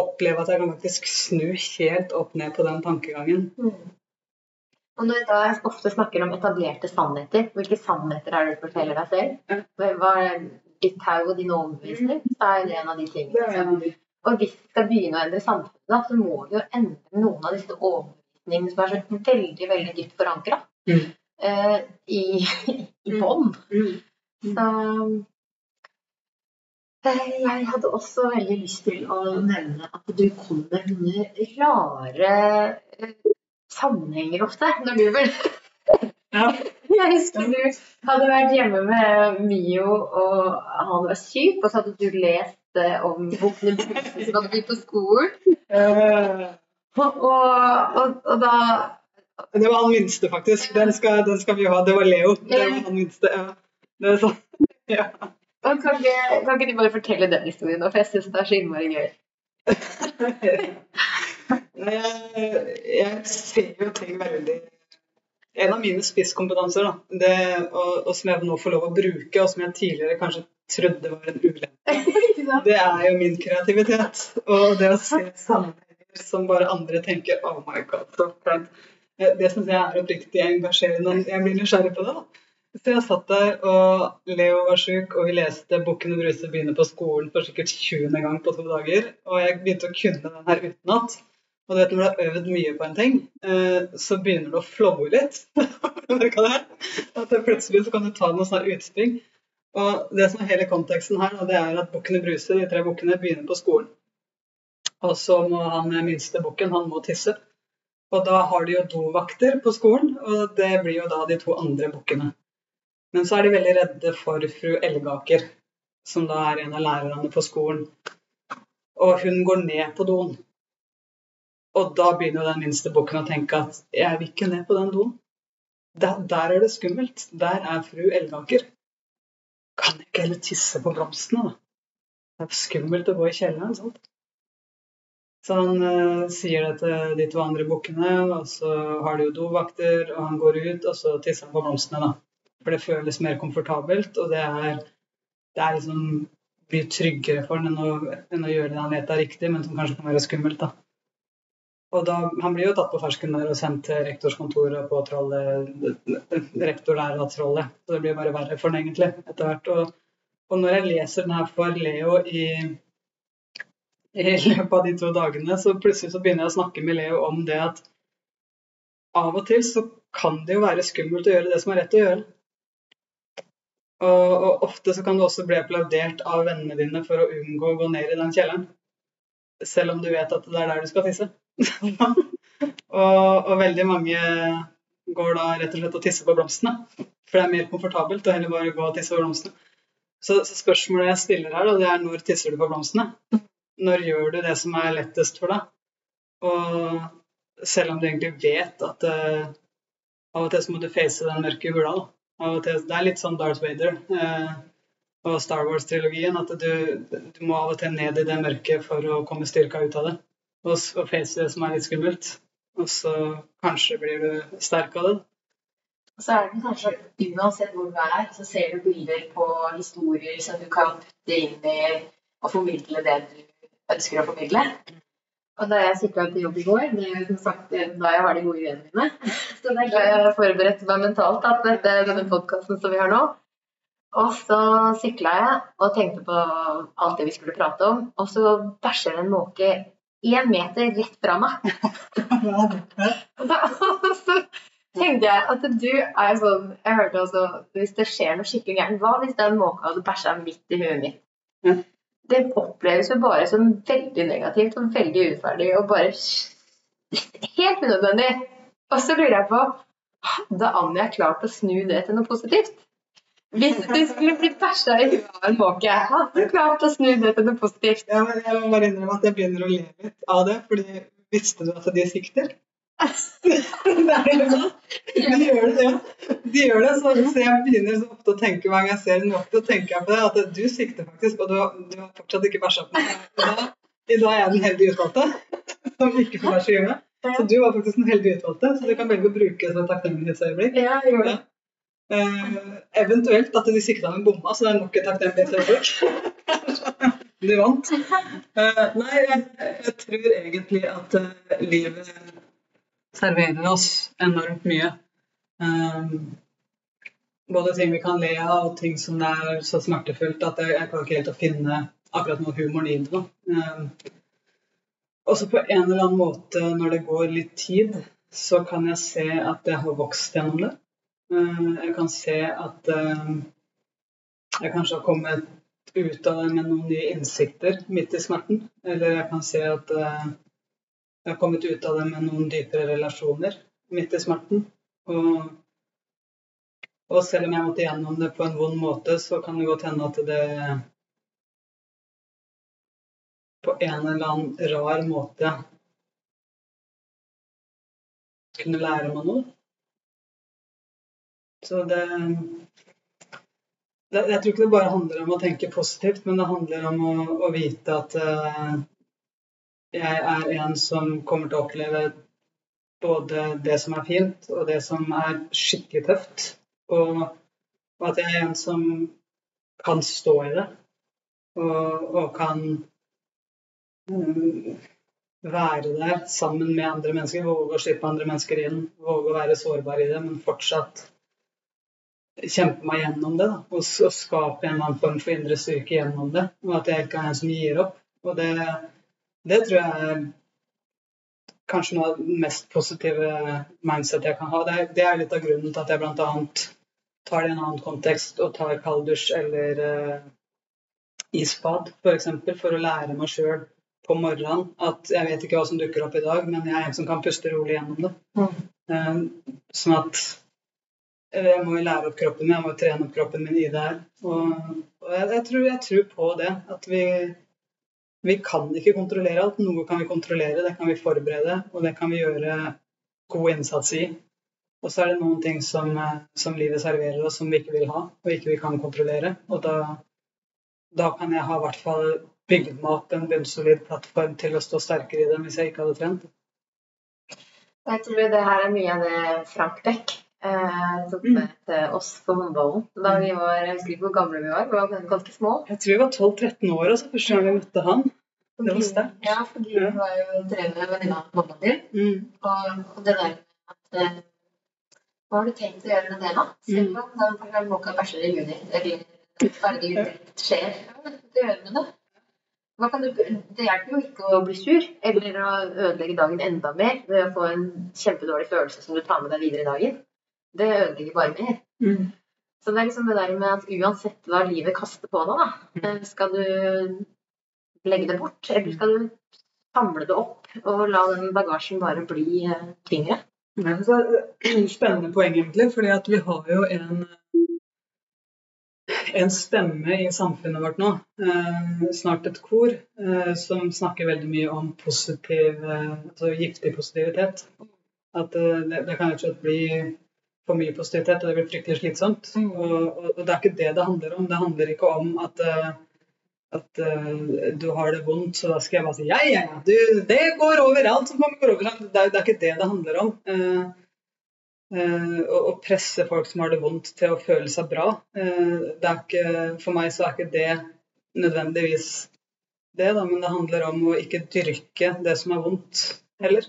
oppleve at jeg kan faktisk snu helt opp ned på den tankegangen. Mm. Og når jeg da ofte snakker om etablerte sannheter, hvilke sannheter er det du forteller deg selv? Hva er ditt tau og din overbevisning? Så er det en av de tingene. og hvis vi skal begynne å endre samfunnet, så må vi jo endre noen av disse overbevisningene som er så veldig veldig dypt forankra mm. uh, i, i bånn. Mm. Så uh, jeg hadde også veldig lyst til å nevne at du kommer med rare uh, sammenhenger ofte når du vil ja. Jeg husker du hadde vært hjemme med Mio, og han var syk, og så hadde du lest om bukkene Bruse som hadde begynt på skolen. Og, og, og, da Det var han minste, faktisk. Den skal, den skal vi ha. Det var Leo. Det var han minste. Ja. Det er sånn. Ja. Kan ikke, kan ikke, du bare fortelle den historien nå, for jeg syns det er så innmari gøy. jeg, jeg ser jo ting veldig en av mine spisskompetanser, da, det, og, og, som jeg nå får lov å bruke, og som jeg tidligere kanskje trodde var en ulempe, det er jo min kreativitet. Og det å se sammenhenger som bare andre tenker Oh my God, så kleint. Det syns jeg er oppriktig engasjerende. Jeg blir nysgjerrig på det. da. Så jeg satt der, og Leo var sjuk, og vi leste 'Bukken og Bruse begynner på skolen' for sikkert 20. gang på to dager. Og jeg begynte å kunne den her utenat. Og du vet, når du har øvd mye på en ting, eh, så begynner du å flowe litt. Merka det? At plutselig så kan du ta noen sånne utspring. Og det som er hele konteksten her, det er at bukkene Bruse, de tre bukkene, begynner på skolen. Og så må han minste bukken, han må tisse. Og da har de jo dovakter på skolen, og det blir jo da de to andre bukkene. Men så er de veldig redde for fru Elgaker, som da er en av lærerne på skolen. Og hun går ned på doen. Og da begynner den minste bukken å tenke at jeg vil ikke ned på den doen. Der, der er det skummelt. Der er fru Elgaker. Kan jeg ikke heller tisse på blomstene, da? Det er skummelt å gå i kjelleren. sant? Så han uh, sier det til de to andre bukkene, og så har de jo dovakter, og han går ut, og så tisser han på blomstene, da. For det føles mer komfortabelt, og det er, det er liksom mye tryggere for han enn å, enn å gjøre det han vet er riktig, men som kanskje kan være skummelt, da. Og da, han blir jo tatt på fersken der og sendt til rektorskontoret på trollet, rektorlærertrollet. Så det blir bare verre for han egentlig etter hvert. Og, og, når jeg leser den her for Leo i, i løpet av de to dagene, så plutselig så begynner jeg å snakke med Leo om det at av og til så kan det jo være skummelt å gjøre det som er rett å gjøre. Og, og ofte så kan du også bli applaudert av vennene dine for å unngå å gå ned i den kjelleren. Selv om du vet at det er der du skal tisse. og, og, veldig mange går da rett og slett og tisser på blomstene. For det er mer komfortabelt å heller bare gå og tisse på blomstene. Så, så, spørsmålet jeg stiller her, da, det er når tisser du på blomstene? Når gjør du det som er lettest for deg? Og selv om du egentlig vet at uh, av og til så må du face den mørke hula. Av og til, det er litt sånn Darth Vader uh, og Star Wars-trilogien. At du, du, må av og til ned i det mørket for å komme styrka ut av det og, og face det som er litt skummelt. Og så kanskje blir du sterk av det. Og så er det kanskje at uansett hvor du er, så ser du bilder på historier som du kan putte inn i og formidle det du ønsker å formidle. Og da jeg sykla til jobb i går, det er som sagt da jeg har de gode ideene mine, så det er glad jeg har forberedt meg mentalt at dette, denne podkasten som vi har nå. Og så sykla jeg og tenkte på alt det vi skulle prate om, og så bæsjer en måke én meter rett fra meg. og så tenkte jeg at du er sånn Jeg hørte også hvis det skjer noe skikkelig gærent, hva hvis den måka hadde bæsja midt i huet mitt? Mm. Det oppleves jo bare som veldig negativt og veldig uferdig og bare helt unødvendig. Og så lurer jeg på hadde Anja klart å snu det til noe positivt? Hvis du skulle blitt bæsja i huet av en måke, hadde du klart å snu det til noe positivt? Ja, men jeg må bare innrømme at jeg begynner å le litt av det, fordi visste du at de sikter? De gjør det, ja. De gjør det, så, jeg begynner så ofte å tenke hver gang jeg ser en måke, så tenker jeg på det, at du sikter faktisk, og du du har fortsatt ikke bæsja på meg. I dag er jeg den heldige utvalgte, som ikke får bæsje i huet. Så du var faktisk den heldige utvalgte, så du kan velge å bruke det som et takknemlighetsøyeblikk. Ja, jeg gjorde det. Eh, eventuelt at de sikta med bomma, så det er nok et takknemlighetsøyeblikk. de vant. Eh, nei, jeg, jeg tror egentlig at eh, livet serverer oss enormt mye. Eh, både ting vi kan le av, og ting som er så smertefullt at jeg, jeg klarer ikke helt å finne akkurat noe humor i det. Eh, også på en eller annen måte, når det går litt tid, så kan jeg se at jeg har vokst gjennom det. Eh, Jeg kan se at eh, jeg kanskje har kommet ut av det med noen nye innsikter midt i smerten. Eller jeg kan se at eh, jeg har kommet ut av det med noen dypere relasjoner midt i smerten. Og, og selv om jeg måtte gjennom det på en vond måte, så kan det godt hende at det på en eller annen rar måte kunne lære meg noe. Så det, det Jeg tror ikke det bare handler om å tenke positivt, men det handler om å, å vite at uh, jeg er en som kommer til å oppleve både det som er fint, og det som er skikkelig tøft. Og, og at jeg er en som kan stå i det, og, og kan um, være der sammen med andre mennesker, våge å slippe andre mennesker inn, våge å være sårbar i det, men fortsatt kjempe meg gjennom det. Da. Og, og skape en eller annen form for indre styrke gjennom det. Og at jeg ikke er en som gir opp. Og det, det tror jeg er kanskje noe av det mest positive mindset jeg kan ha. Det er, det er litt av grunnen til at jeg bl.a. tar det i en annen kontekst og tar kalddusj eller uh, isbad, f.eks. For, eksempel, for å lære meg sjøl på morgenen at jeg vet ikke hva som dukker opp i dag, men jeg er en som kan puste rolig gjennom det. Eh, sånn at jeg må jo lære opp kroppen min, jeg må jo trene opp kroppen min i det her. Og, og jeg, jeg, tror, jeg tror på det. At vi, vi kan ikke kontrollere alt. Noe kan vi kontrollere, det kan vi forberede, og det kan vi gjøre god innsats i. Og så er det noen ting som, eh, som livet serverer oss som vi ikke vil ha, og ikke vi kan kontrollere. Og da, da kan jeg ha i hvert fall bygd meg opp en bunnsolid plattform til å stå sterkere i det enn hvis jeg ikke hadde trent. Jeg tror det her er mye av det Frank Beck eh, tok Mm. med til oss på håndballen. Da vi var, jeg husker ikke hvor gamle vi var, vi var ganske små. Jeg tror vi var 12-13 år altså, første gang vi møtte han. Det var sterkt. Ja, fordi vi var jo trener venninna av mamma til. Mm. Og, det der at eh, Hva har du tenkt å gjøre med det, da? Selv om den personen må ikke bæsjer i juni, eller uttrykk skjer. Hva har du gjøre med det? Du, det hjelper jo ikke å bli sur eller å ødelegge dagen enda mer ved å få en kjempedårlig følelse som du tar med deg videre i dagen. Det ødelegger bare mer. Mm. Så det er liksom det der med at uansett hva livet kaster på deg, da, eh, skal du legge det bort, eller skal du samle det opp og la den bagasjen bare bli eh, tyngre? Ja, så det Spennende poeng, egentlig. fordi at vi har jo en, en stemme i samfunnet vårt nå, eh, snart et kor, eh, som snakker veldig mye om positiv, eh, altså giftig positivitet. At eh, det, det kan rett og slett bli for mye positivitet, og det blir fryktelig slitsomt. Mm. Og, og, og det er ikke det det handler om. Det handler ikke om at eh, at uh, du har det vondt, så da skal jeg bare si ja, ja, ja, du, det går over. Alt som kommer over. Det er, det er ikke det det handler om. Uh, eh, å, presse folk som har det vondt, til å føle seg bra. Det ikke, for meg så er ikke det nødvendigvis det, da, men det handler om å ikke dyrke det som er vondt, heller.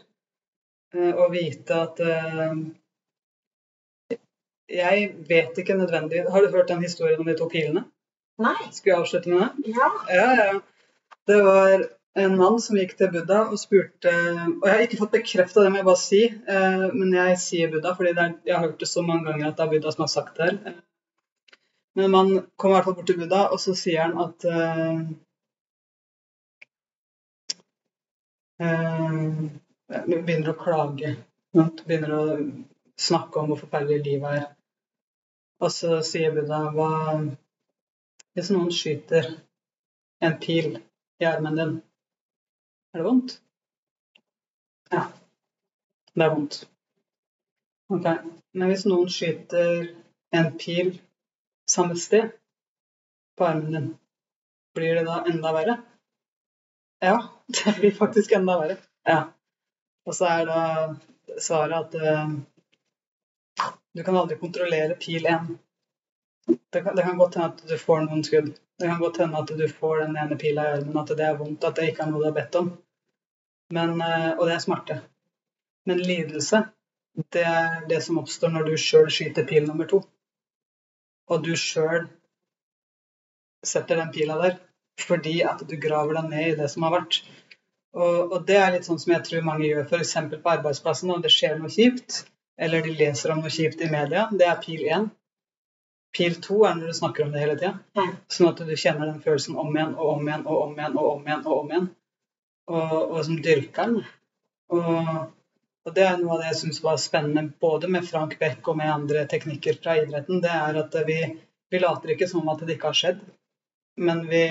Og vite at Jeg vet ikke nødvendig Har du hørt den historien om de to pilene? Nei. Skulle jeg avslutte med det? Ja. Ja, ja. Det var en mann som gikk til Buddha og spurte Og jeg har ikke fått bekrefta det, må jeg bare si, eh, men jeg sier Buddha fordi det er, jeg har hørt det så mange ganger at det er Buddha som har sagt det her. Men man kommer i hvert fall bort til Buddha, og så sier han at uh, uh, Begynner å klage. Begynner å snakke om hvor forferdelig livet er. Og så sier Buddha hva Hvis noen skyter en pil i armen din, er det vondt? Ja. Det er vondt. Ok. Men hvis noen skyter en pil samme sted på armen din, blir det da enda verre? Ja, det blir faktisk enda verre. Ja. Og så er da svaret at uh, du kan aldri kontrollere pil 1. Det kan, det kan, godt hende at du får noen skudd. Det kan godt hende at du får den ene pila i armen, at det er vondt, at det ikke er noe du har bedt om. Men, uh, og det er smerte. Men lidelse, det er det som oppstår når du sjøl skyter pil nummer to. Og du sjøl setter den pila der fordi at du graver deg ned i det som har vært. Og, og, det er litt sånn som jeg tror mange gjør f.eks. på arbeidsplassen når det skjer noe kjipt, eller de leser om noe kjipt i media. Det er pil én. Pil to er når du snakker om det hele tida. Mm. Sånn at du kjenner den følelsen om igjen og om igjen og om igjen og om igjen. Og om igjen. Og, og som dyrker den. Og, og det er noe av det jeg syns var spennende både med Frank Beck og med andre teknikker fra idretten. Det er at vi, vi later ikke som at det ikke har skjedd, men vi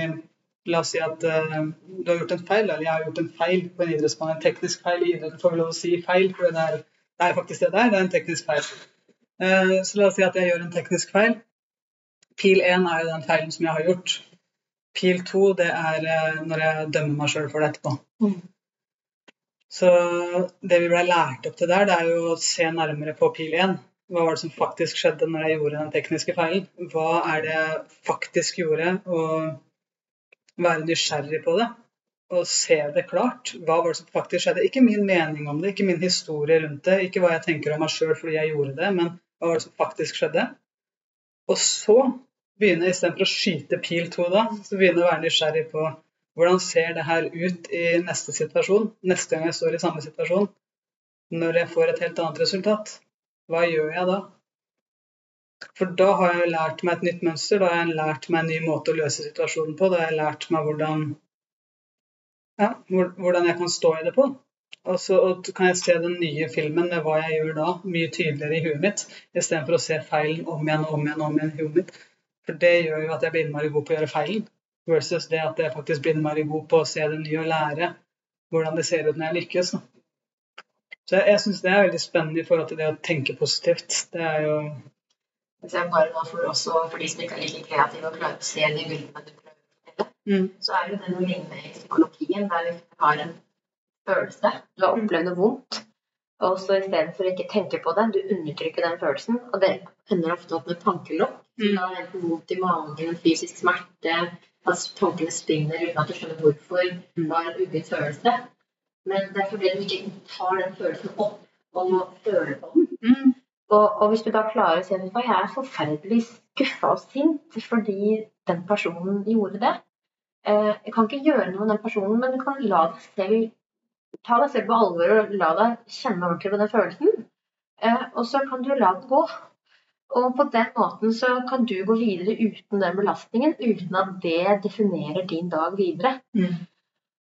La oss si at uh, du har gjort en feil, eller jeg har gjort en feil på en idrettsbane. En teknisk feil i idretten får vi lov å si feil, for det er, det er faktisk det der. Det er en teknisk feil. Uh, så la oss si at jeg gjør en teknisk feil. Pil 1 er jo den feilen som jeg har gjort. Pil 2 det er uh, når jeg dømmer meg sjøl for det etterpå. Mm. Så det vi ble lært opp til der, det er jo å se nærmere på pil 1. Hva var det som faktisk skjedde når jeg gjorde den tekniske feilen? Hva er det jeg faktisk gjorde? og være nysgjerrig på det og se det klart. Hva var det som faktisk skjedde? Ikke min mening om det, ikke min historie rundt det, ikke hva jeg tenker om meg sjøl fordi jeg gjorde det, men hva var det som faktisk skjedde? Og så begynne, istedenfor å skyte pil to da, så begynne å være nysgjerrig på hvordan ser det her ut i neste situasjon, neste gang jeg står i samme situasjon, når jeg får et helt annet resultat? Hva gjør jeg da? For da har jeg lært meg et nytt mønster, da har jeg lært meg en ny måte å løse situasjonen på. Da har jeg lært meg hvordan, ja, hvordan jeg kan stå i det på. Og så kan jeg se den nye filmen med hva jeg gjør da, mye tydeligere i huet mitt, istedenfor å se feilen om igjen om igjen om igjen i huet mitt. For det gjør jo at jeg blir innmari god på å gjøre feilen, versus det at jeg faktisk blir innmari god på å se det nye og lære hvordan det ser ut når jeg lykkes. Så jeg, jeg syns det er veldig spennende i forhold til det å tenke positivt. Det er jo hvis jeg bare nå for, også for de som ikke er like kreative og klarer å se de bildene du prøver mm. så er det det noe lignende i psykologien, der vi har en følelse. Du har opplevd noe vondt. Og så istedenfor å ikke tenke på det, du undertrykker den følelsen. Og det ender ofte opp med tankelokk. Mm. Da enten vondt i magen, en fysisk smerte, at tankene spinner uten at du skjønner hvorfor. Det var en uggen følelse. Men det er fordi du ikke tar den følelsen opp og føler på den. Mm. Og, og, hvis du da klarer å si at jeg er forferdelig skuffa og sint fordi den personen gjorde det Jeg kan ikke gjøre noe med den personen, men du kan la deg selv ta deg selv på alvor og la deg kjenne ordentlig på den følelsen. Eh, og så kan du la det gå. Og på den måten så kan du gå videre uten den belastningen, uten at det definerer din dag videre. Mm.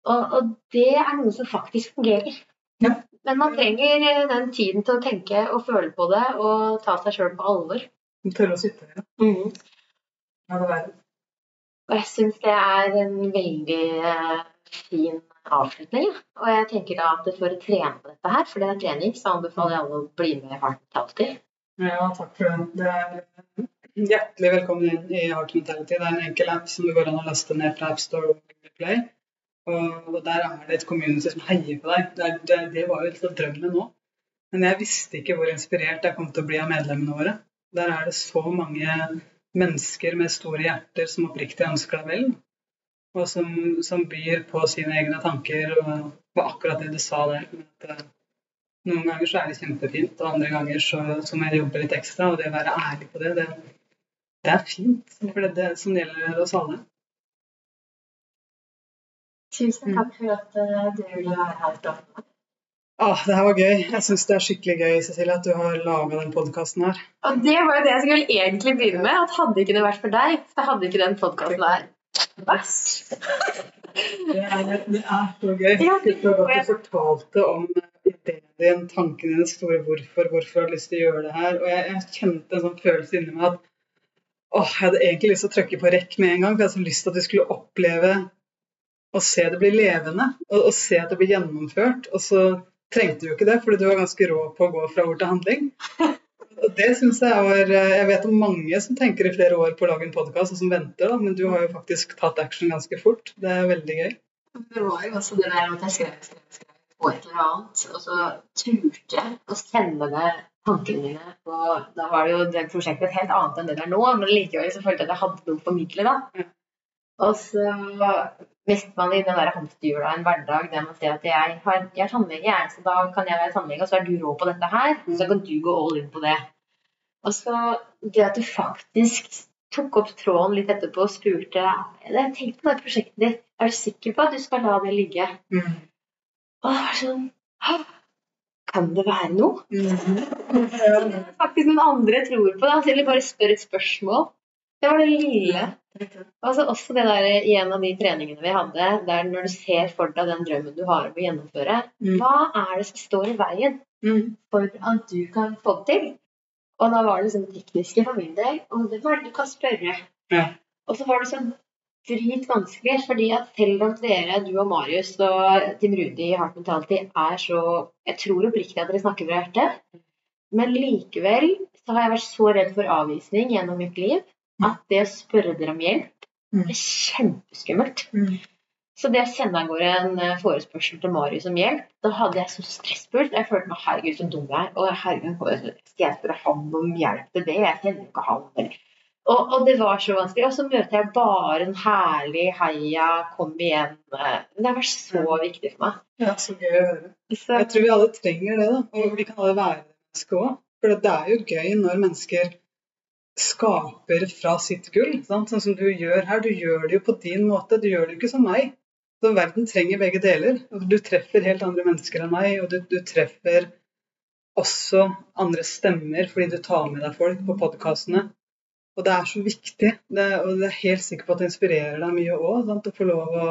Og, og, det er noe som faktisk fungerer. Ja. Men man trenger eh, den tiden til å tenke og føle på det og ta seg sjøl på alvor. Tørre å sitte det. Mm. Ja, det være. Og jeg syns det er en veldig uh, fin avslutning. Og jeg tenker da at for å trene på dette her, for det er trening, så anbefaler jeg alle å bli med i Heart Mentality. Ja, takk for det. Er hjertelig velkommen inn i Heart Mentality. Det er en enkel app som det går an å laste ned fra AppStore og Play. Og, der er det et community som heier på deg. Det, det, var jo litt av drømmen nå. Men jeg visste ikke hvor inspirert jeg kom til å bli av medlemmene våre. Der er det så mange mennesker med store hjerter som oppriktig ønsker deg vel. Og som, som, byr på sine egne tanker. Og på akkurat det du sa der. At, eh, noen ganger så er det kjempefint, og andre ganger så, så må jeg jobbe litt ekstra. Og det å være ærlig på det, det, det er fint. For det er det som gjelder oss alle. Tusen takk for at uh, du ville være her. Ah, det her var gøy. Jeg syns det er skikkelig gøy Cecilie, at du har laga den podkasten her. Og det var jo det jeg skulle egentlig begynne med. at Hadde ikke det vært for deg, så hadde ikke den podkasten her vært. det, er, det er så gøy. Ja, det så godt du fortalte om ideen din, tankene dine, store hvorfor, hvorfor du har lyst til å gjøre det her. Og jeg, jeg kjente en sånn følelse inni meg at åh, jeg hadde egentlig lyst til å trykke på rekk med en gang. For jeg hadde så lyst til at du skulle oppleve å se det bli levende, og, og se at det blir gjennomført. Og så trengte jo ikke det, fordi du var ganske rå på å gå fra ord til handling. Og det synes Jeg var, jeg vet om mange som tenker i flere år på å lage en podkast, og som venter, da, men du har jo faktisk tatt action ganske fort. Det er veldig gøy. Det var jo også det der at jeg skrev, skrev, skrev på et eller annet, og så turte jeg å sende det tankene mine. Og da var det jo det prosjektet et helt annet enn det det er nå, men likevel så følte jeg at jeg hadde noe å formidle, da. Og så mister man i den der hamsterhjula en hverdag der man ser at jeg, har, jeg er tannlege, så da kan jeg være tannlege, og så er du rå på dette her, så kan du gå all in på det. Og så det at du faktisk tok opp tråden litt etterpå og spurte Jeg tenkte på det prosjektet ditt, er du sikker på at du skal la det ligge? Mm. Og det var sånn Kan det være noe? Mm. Faktisk noen andre tror på det, eller bare spør et spørsmål. Det var det lille. Altså også det der i en av de treningene vi hadde, der når du ser for deg den drømmen du har om å gjennomføre, Mm. hva er det som står i veien Mm. for at du kan få det til? Og da var det liksom tekniske for min del, og det var det du kan spørre. Ja. Og så var det så dritvanskelig, fordi at selv om dere, du og Marius og Tim Rudi i Heart Mentality er så Jeg tror oppriktig at dere snakker fra hjertet, men likevel så har jeg vært så redd for avvisning gjennom mitt liv at det å spørre dere om hjelp Mm. er kjempeskummelt. Mm. Så det å sende av gårde en eh, forespørsel til Marius om hjelp, da hadde jeg så stressfullt. Jeg følte meg herregud, så dum jeg er. Og herregud, skal jeg spørre han om hjelp til det? Jeg kjenner jo ikke han. eller- Og, og det var så vanskelig. Og så møter jeg bare en herlig heia, kom igjen. eh, Det har vært så viktig for meg. Ja, så gøy å høre. Jeg tror vi alle trenger det, da. Og vi kan alle være det òg. For det er jo gøy når mennesker skaper fra sitt gull. Sant? Sånn som du gjør her. Du gjør det jo på din måte. Du gjør det jo ikke som meg. Så verden trenger begge deler. Du treffer helt andre mennesker enn meg, og du, du treffer også andre stemmer fordi du tar med deg folk på podkastene. Og det er så viktig. Det, og jeg er helt sikker på at det inspirerer deg mye òg. Å få lov å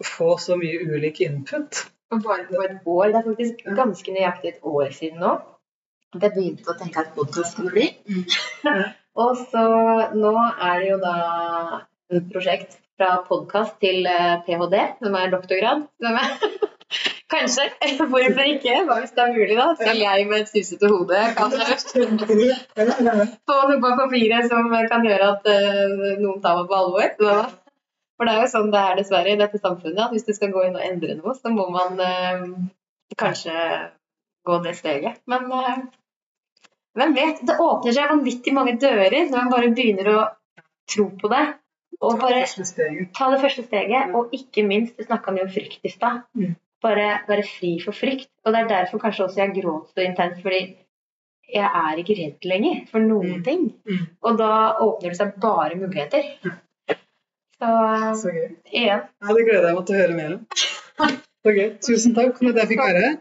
å få så mye ulik input. og bare på et år, det er faktisk ganske nøyaktig et år siden nå, jeg begynte å tenke at podkast skulle bli. Ja. Og så nå er det jo da et prosjekt fra podkast til eh, ph.d., som er doktorgrad. Som er Kanskje. Hvorfor ikke? Hva hvis det er mulig, da? Selv jeg med et susete hode kan få noe på papiret som kan gjøre at eh, noen tar meg på alvor. For det er jo sånn det er dessverre i dette samfunnet, at hvis du skal gå inn og endre noe, så må man eh, kanskje gå det steget. Men hvem vet? Det åpner seg vanvittig mange dører når man bare begynner å tro på det. Og bare ta det første steget, og ikke minst, du snakka mye om frykt i stad. Mm. Bare være fri for frykt. Og det er derfor kanskje også jeg gråt så intenst, fordi jeg er ikke redd lenger for noen Mm. ting. Mm. Og da åpner det seg bare muligheter. Så Så gøy. Ja. Ja, det gleder jeg meg til å høre mer om. Så gøy. Tusen takk for at jeg fikk være her.